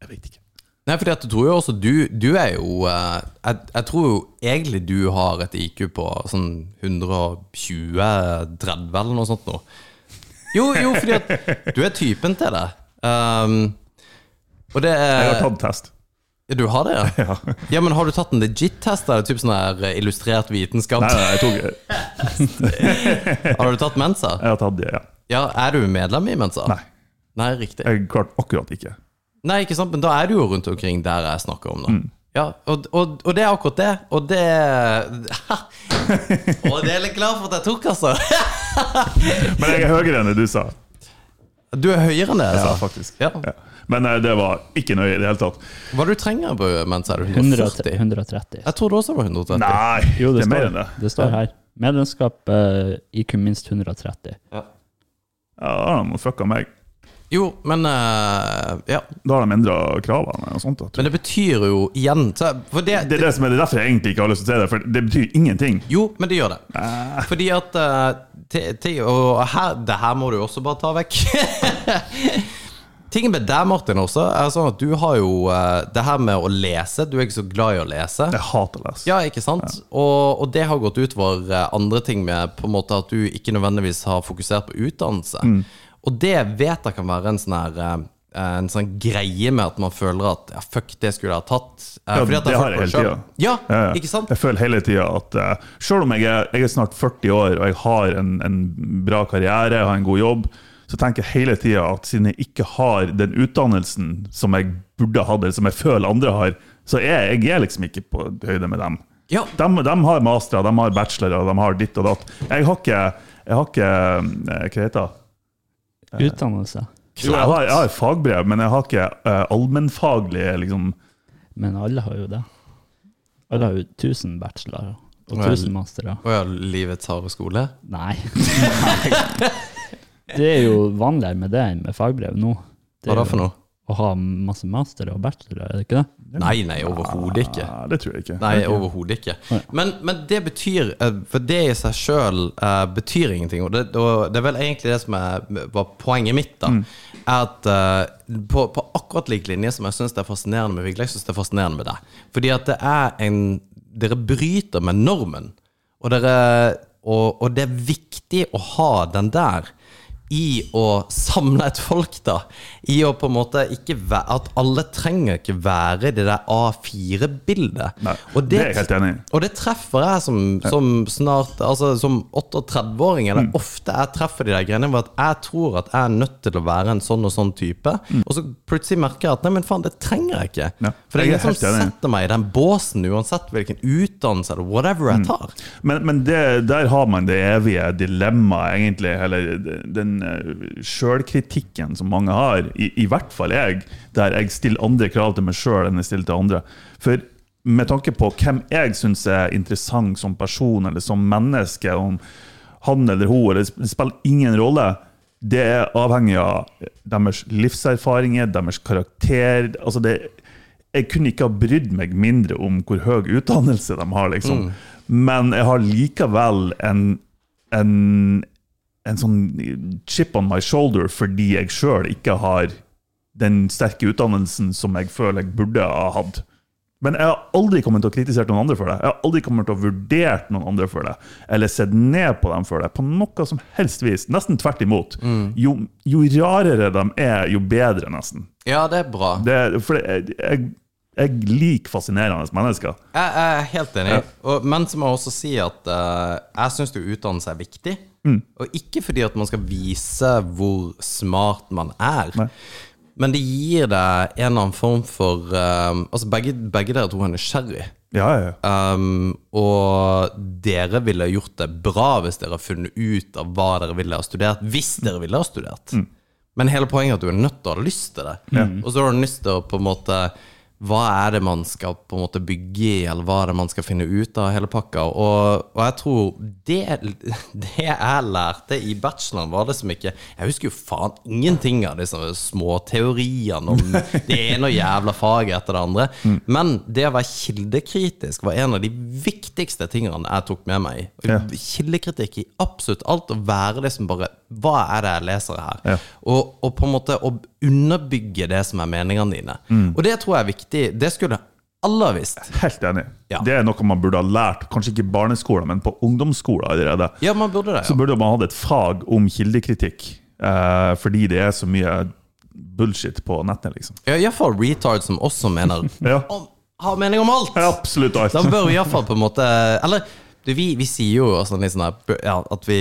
Jeg vet ikke. Nei, at du tror jo også Du, du er jo eh, jeg, jeg tror jo egentlig du har et IQ på sånn 120-30 eller noe sånt nå. Jo, jo, fordi at du er typen til det. Um, og det Jeg har er tatt test. Du har det, ja? Ja, men har du tatt en legit-test? Er det typ sånn her eh, illustrert vitenskap? Nei, nei, jeg, tok, Har du tatt Mensa? Jeg har tatt det, ja. Ja, er du medlem i Mensa? Nei. Nei, riktig. Jeg klarte akkurat ikke. Nei, ikke sant, men da er du jo rundt omkring der jeg snakker om, da. Mm. Ja, og, og, og det er akkurat det. Og det Og det er litt glad for at jeg tok, altså. Men jeg er høyere enn det du sa. Du er høyere enn det, Ja, altså. faktisk. Ja. Ja. Men eh, det var ikke nøye i det hele tatt. Hva du trenger på mens er du 130, 140? 130. Jeg trodde også det var 130. Nei, Jo, det det, er mer enn det. det står her. Medlemskap uh, IQ minst 130. Ja. Ja, da har de fucka meg. Jo, men uh, Ja. Da har de endra kravene og sånt. da. Men det betyr jo igjen så, For det, Det er det som er det er derfor jeg egentlig ikke har lyst til å si det, for det betyr ingenting. Jo, men det gjør det. Fordi at uh, te- te- Og her, det her må du også bare ta vekk. Tingen med deg, Martin, også er sånn at du har jo uh, det her med å lese. Du er ikke så glad i å lese. Jeg hater å lese. Ja, ikke sant? Og, og det har gått utover eh, andre ting med på en måte at du ikke nødvendigvis har fokusert på utdannelse. Mm. Og det vet jeg kan være en sånn her eh, en sånn greie med at man føler at ja, fuck, det skulle jeg ha tatt. Ja, det jeg har jeg hele tida. Ja, Ja, ja. ikke sant? Jeg føler hele tida at uh, selv om jeg er, jeg er snart 40 år og jeg har en, en bra karriere, jeg har en god jobb, så tenker jeg hele tida at siden jeg ikke har den utdannelsen som jeg burde hatt, eller som jeg føler andre har, så er jeg er liksom ikke på høyde med dem. Ja, De, de har mastere, de har bachelorer, de har ditt og datt. Jeg har ikke, jeg har ikke eh, Hva heter det? Utdannelse. Jo, jeg har, jeg har fagbrev, men jeg har ikke uh, allmennfaglig liksom, Men alle har jo det. Alle har jo 1000 bachelorer og Vel. 1000 mastere. Å ja, livets harde skole? Nei. det er jo vanligere med det enn med fagbrev nå. Det Hva er det for noe? Å ha masse master og bachelor, er det ikke det? Nei, nei, overhodet ikke. Ja, det tror jeg ikke. Nei, overhodet ikke. Men, men det betyr eh, For det i seg sjøl betyr ingenting. Og det, og det er vel egentlig det som er, var poenget mitt. da Er at uh, på, på akkurat lik linje som jeg syns det er fascinerende med Vigleik, syns det er fascinerende med deg. Fordi at det er en Dere bryter med normen. Og, dere, og, og det er viktig å ha den der i å samle et folk, da. I å på en måte ikke være At alle trenger ikke være i det der A4-bildet. Og det er jeg helt enig i. Og det treffer jeg som, som snart Altså som 38-åring. Eller Mm. ofte jeg treffer de der greiene hvor at jeg tror at jeg er nødt til å være en sånn og sånn type. Og så plutselig merker jeg at nei, men faen, det trenger jeg ikke. Mm. Ja, For det er ingen som setter meg i den båsen, uansett hvilken utdannelse eller whatever Mm. jeg tar. Men, men det, der har man det evige dilemmaet, egentlig. Eller den uh, sjølkritikken som mange har. I, I hvert fall jeg, der jeg stiller andre krav til meg sjøl enn jeg stiller til andre. For med tanke på hvem jeg syns er interessant som person eller som menneske, om han eller hun, eller det spiller ingen rolle. Det er avhengig av deres livserfaringer, deres karakter. altså det jeg kunne ikke ha brydd meg mindre om hvor høy utdannelse de har, liksom. Men jeg har likevel en, en, en sånn chip on my shoulder fordi jeg sjøl ikke har den sterke utdannelsen som jeg føler jeg burde ha hatt. Men jeg har aldri kommet til å kritisere noen andre for det. Jeg har aldri kommet til å vurdert noen andre for det, eller sett ned på dem for det, på noe som helst vis. Nesten tvert imot. Jo, jo rarere de er, jo bedre, nesten. Ja, det er bra. Det, for jeg, jeg, jeg liker fascinerende mennesker. Jeg jeg er helt enig. Og, men så må jeg også si at uh, jeg syns utdannelse er viktig. Mm. Og ikke fordi at man skal vise hvor smart man er. Nei. Men det gir deg en eller annen form for um, Altså, begge, begge dere to er nysgjerrig. Ja, ja, ja. Um, og dere ville gjort det bra hvis dere har funnet ut av hva dere ville ha studert. Hvis dere ville ha studert. Mm. Men hele poenget er at du er nødt til å ha lyst til det. Og så har du lyst til å på en måte Hva er det man skal på en måte bygge i, eller hva er det man skal finne ut av hele pakka? Og, og jeg tror det, det jeg lærte i bacheloren, var det som ikke Jeg husker jo faen ingenting av disse småteoriene om det ene og jævla faget etter det andre. Men det å være kildekritisk var en av de viktigste tingene jeg tok med meg. Kildekritikk i absolutt alt. Å være det som bare Hva er det jeg leser her? Og, og på en måte å underbygge det som er meningene dine. Mm. Og det tror jeg er viktig. Det skulle alle ha visst. Helt enig. Ja. Det er noe man burde ha lært, kanskje ikke i barneskolen, men på ungdomsskolen allerede. Ja, man burde det. Så burde man hatt et fag om kildekritikk, eh, fordi det er så mye bullshit på nettet, liksom. Ja, Iallfall retard som også mener Ja. om, Har mening om alt! Ja, Absolutt alt. Da bør vi iallfall på en måte Eller du, vi, vi sier jo sånn liksom, ja, at vi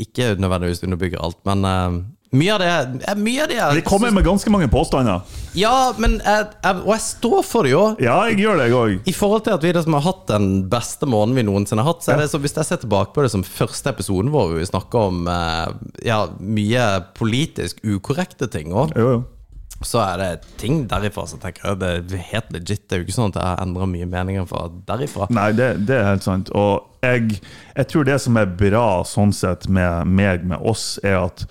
ikke nødvendigvis underbygger alt, men eh, mye av det eh, Mye av det er- Vi kommer med ganske mange påstander. Ja, men jeg, jeg, Og jeg står for det jo. Ja, jeg gjør det, jeg òg. I forhold til at vi liksom har hatt den beste måneden vi noensinne har hatt, så er det så hvis jeg ser tilbake på det som første episoden vår, hvor vi snakker om eh, ja, mye politisk ukorrekte ting òg, så er det ting derifra som tenker jeg det er helt legit. Det er jo ikke sånn at jeg endrer mye meninger fra derifra. Nei, det, det er helt sant. Og jeg, jeg tror det som er bra sånn sett med meg, med oss, er at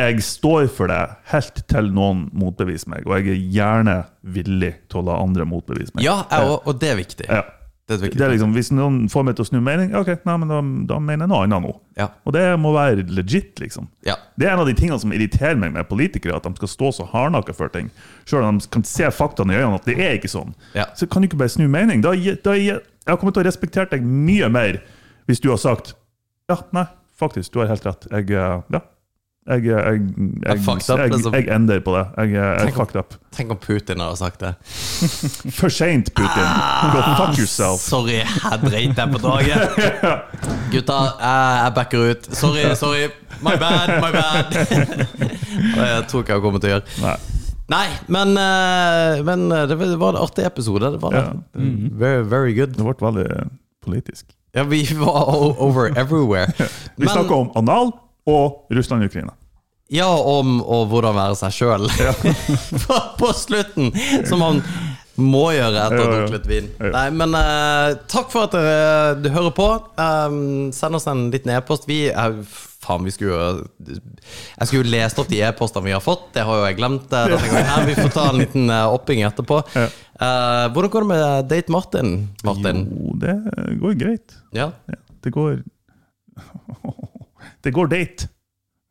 jeg står for det helt til noen motbeviser meg, og jeg er gjerne villig til å la andre motbevise meg. Ja, og, og det er viktig. Ja. Det er viktig. Det er liksom, Hvis noen får meg til å snu mening, ok, nei, men da, da mener jeg noe annet nå. Ja. Og det må være legit, liksom. Ja. Det er en av de tingene som irriterer meg med politikere, at de skal stå så hardnakka for ting. Selv om de kan se faktaene i øynene at det er ikke sånn. Så kan du ikke bare snu mening. Da, da, jeg har kommet til å respektere deg mye mer hvis du har sagt ja, nei, faktisk, du har helt rett. Jeg, eh, ja, jeg, jeg, jeg, up, jeg, ender på det. Jeg, jeg, Tenk fucked up. Tenk om Putin hadde sagt det. For seint, Putin. Go fuck yourself. Sorry, jeg dreit deg på draget. Gutta, jeg, backer ut. Sorry, sorry. My bad, my bad. Det tror ikke jeg kommer til å gjøre. Nei. Nei, men, eh, men det var en artig episode. Det var det. Ja. Very, very good. Det ble veldig politisk. Ja, vi var over everywhere. Vi snakka om anal og Russland-Ukraina. Ja, om og hvordan være seg sjøl. på, på slutten, som man må gjøre etter å ha Ja, ja. drukket litt vin. Nei, men uh, takk for at dere du hører på. Um, send oss en liten e-post. Vi er Faen, vi skulle jo Jeg skulle jo lest opp de e-postene vi har fått. Det har jo jeg glemt. eh, her Vi får ta en liten eh, opping etterpå. Ja. Uh, hvordan går det med Date Martin? Martin? Jo, det går greit. Ja? Ja, det går Det går date.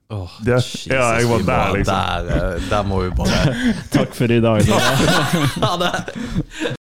Oh, Det- Jesus, ja, jeg var der, liksom. Der, eh, der må vi bare Takk for i dag. Ha det!